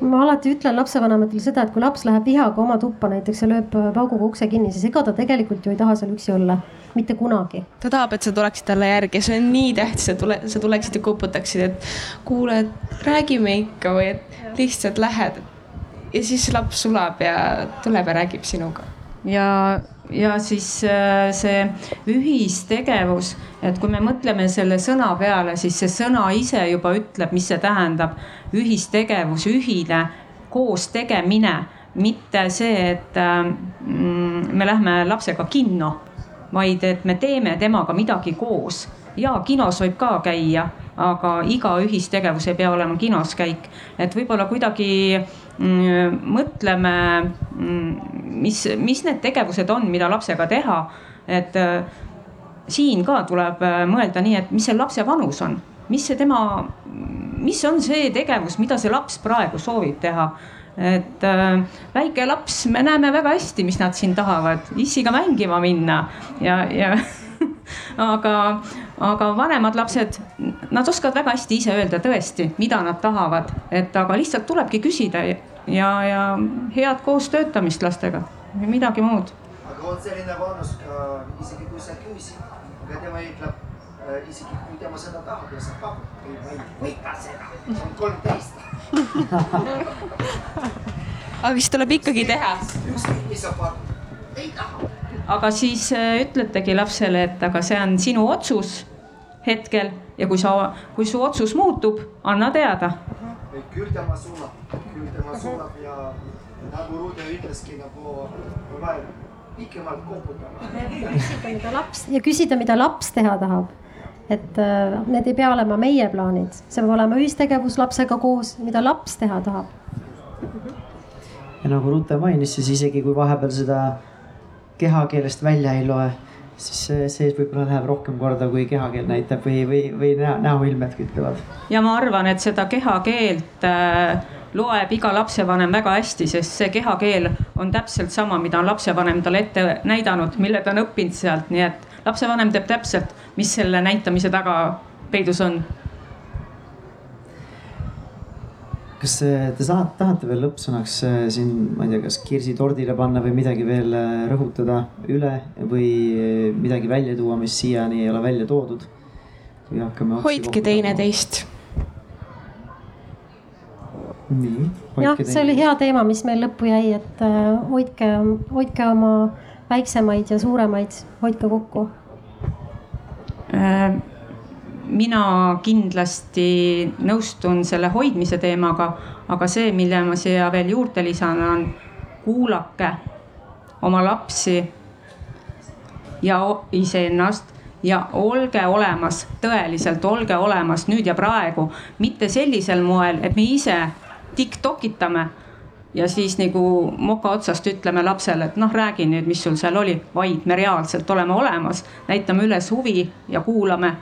H: ma alati ütlen lapsevanematele seda, et kui laps läheb vihaga oma tuppa näiteks ja lööb pauguga ukse kinni, siis ega ta tegelikult ju ei taha seal üksi olla, mitte kunagi.
D: ta tahab, et sa tuleksid talle järgi ja see on nii tähtis, et tule, sa tuleksid ja koputaksid, et kuule, et räägime ikka või et lihtsalt lähed. ja siis laps sulab ja tuleb ja räägib sinuga
G: ja, ja siis äh, see ühistegevus, et kui me mõtleme selle sõna peale, siis see sõna ise juba ütleb, mis see tähendab. ühistegevus, ühine, koos tegemine, mitte see, et mm, me lähme lapsega kinno, vaid et me teeme temaga midagi koos. Ja kinos võib ka käia, aga iga ühistegevus ei pea olema kinos käik, et võib-olla kuidagi mõtleme mm, mis, mis need tegevused on, mida lapsega teha, et äh, siin ka tuleb äh, mõelda nii, et mis see lapse vanus on, mis see tema, mis on see tegevus, mida see laps praegu soovib teha? Et äh, väike laps, me näeme väga hästi, mis nad siin tahavad, issiga mängima minna. Ja, ja aga, aga vanemad lapsed, nad oskavad väga hästi ise öelda tõesti, mida nad tahavad, et aga lihtsalt tulebki küsida ja, ja head koostöötamist lastega, midagi muud.
J: aga on selline vanus ka isegi kui sa küsid, aga tema ütleb äh, isegi kui tema seda tahab ja sa pakud, ei ma ei võta seda, see on kolmteist
D: aga siis tuleb ikkagi teha.
J: ükskõik, mis sa pakud, ei taha.
G: aga siis äh, ütletegi lapsele, et aga see on sinu otsus hetkel ja kui sa, kui su otsus muutub, anna teada.
J: küll tema suunab, suunab ja nagu Ruude ütleski nagu vaja pikemalt koputama.
H: ja küsida, mida laps teha tahab et äh, need ei pea olema meie plaanid, see peab olema ühistegevus lapsega koos, mida laps teha tahab.
C: ja nagu Rutte mainis, siis isegi kui vahepeal seda kehakeelest välja ei loe, siis see sees võib-olla läheb rohkem korda, kui kehakeel näitab või, või, või näoilmed ütlevad.
G: ja ma arvan, et seda kehakeelt äh, loeb iga lapsevanem väga hästi, sest see kehakeel on täpselt sama, mida on lapsevanem talle ette näidanud, mille ta on õppinud sealt, nii et lapsevanem teab täpselt, mis selle näitamise taga peidus on.
C: kas te saate, tahate veel lõppsõnaks äh, siin, ma ei tea, kas kirsi tordile panna või midagi veel äh, rõhutada üle või äh, midagi välja tuua, mis siiani ei ole välja toodud?
D: hoidke teineteist.
H: Jah, see oli hea teema, mis meil lõppu jäi, et hoidke, hoidke oma väiksemaid ja suuremaid, hoidke kokku.
G: Äh, mina kindlasti nõustun selle hoidmise teemaga, aga see, mille ma siia veel juurde lisan, on kuulake oma lapsi ja iseennast ja olge olemas, tõeliselt olge olemas nüüd ja praegu, mitte sellisel moel, et me ise tiktok itame ja siis nagu moka otsast ütleme lapsele, et noh, räägi nüüd, mis sul seal oli, vaid me reaalselt oleme olemas, näitame üles huvi ja kuulame.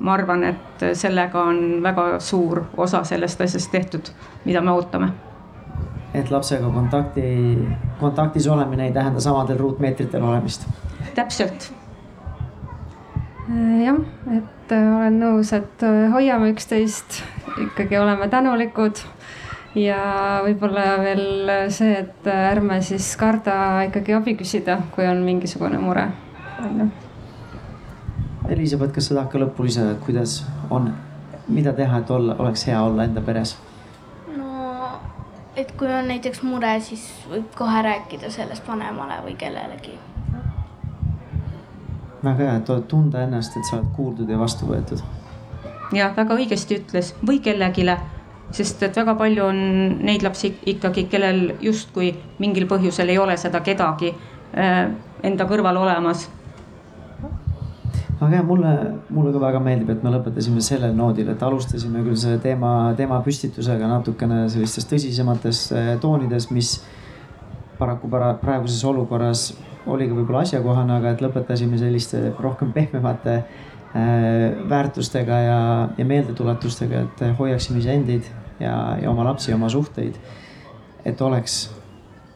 G: ma arvan, et sellega on väga suur osa sellest asjast tehtud, mida me ootame.
C: et lapsega kontakti, kontaktis olemine ei tähenda samadel ruutmeetritel olemist.
G: täpselt.
F: jah, et olen nõus, et hoiame üksteist, ikkagi oleme tänulikud ja võib-olla veel see, et ärme siis karda ikkagi abi küsida, kui on mingisugune mure, on ju.
C: Elizabeth, kas sa tahad ka lõppu lisada, et kuidas on, mida teha, et olla, oleks hea olla enda peres?
E: no, et kui on näiteks mure, siis võib kohe rääkida sellest vanemale või kellelegi.
C: väga hea, et tunda ennast, et sa oled kuuldud ja vastu võetud.
G: ja väga õigesti ütles või kellegile sest et väga palju on neid lapsi ikkagi, kellel justkui mingil põhjusel ei ole seda kedagi äh, enda kõrval olemas.
C: aga jah, mulle, mulle ka väga meeldib, et me lõpetasime sellel noodil, et alustasime küll selle teema, teema püstitusega natukene sellistes tõsisemates äh, toonides, mis paraku para, praeguses olukorras oli ka võib-olla asjakohane, aga et lõpetasime selliste rohkem pehmemate äh, väärtustega ja, ja meeldetuletustega, et hoiaksime iseendid ja, ja oma lapsi, oma suhteid. et oleks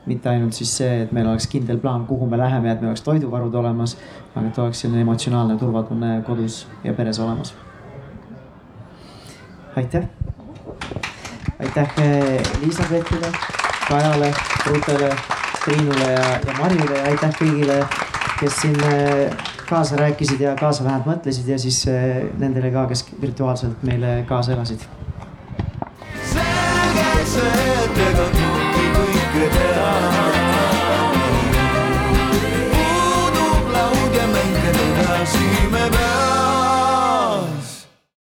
C: mitte ainult siis see, et meil oleks kindel plaan, kuhu me läheme et meil oleks toiduvarud olemas, aga et oleks selline emotsionaalne turvatunne kodus ja peres olemas. aitäh. aitäh Elizabethile, Kajale, Rutele, Triinule ja, ja Marjule ja aitäh kõigile, kes siin äh, kaasa rääkisid ja kaasa vähemalt mõtlesid ja siis äh, nendele ka, kes virtuaalselt meile kaasa elasid say.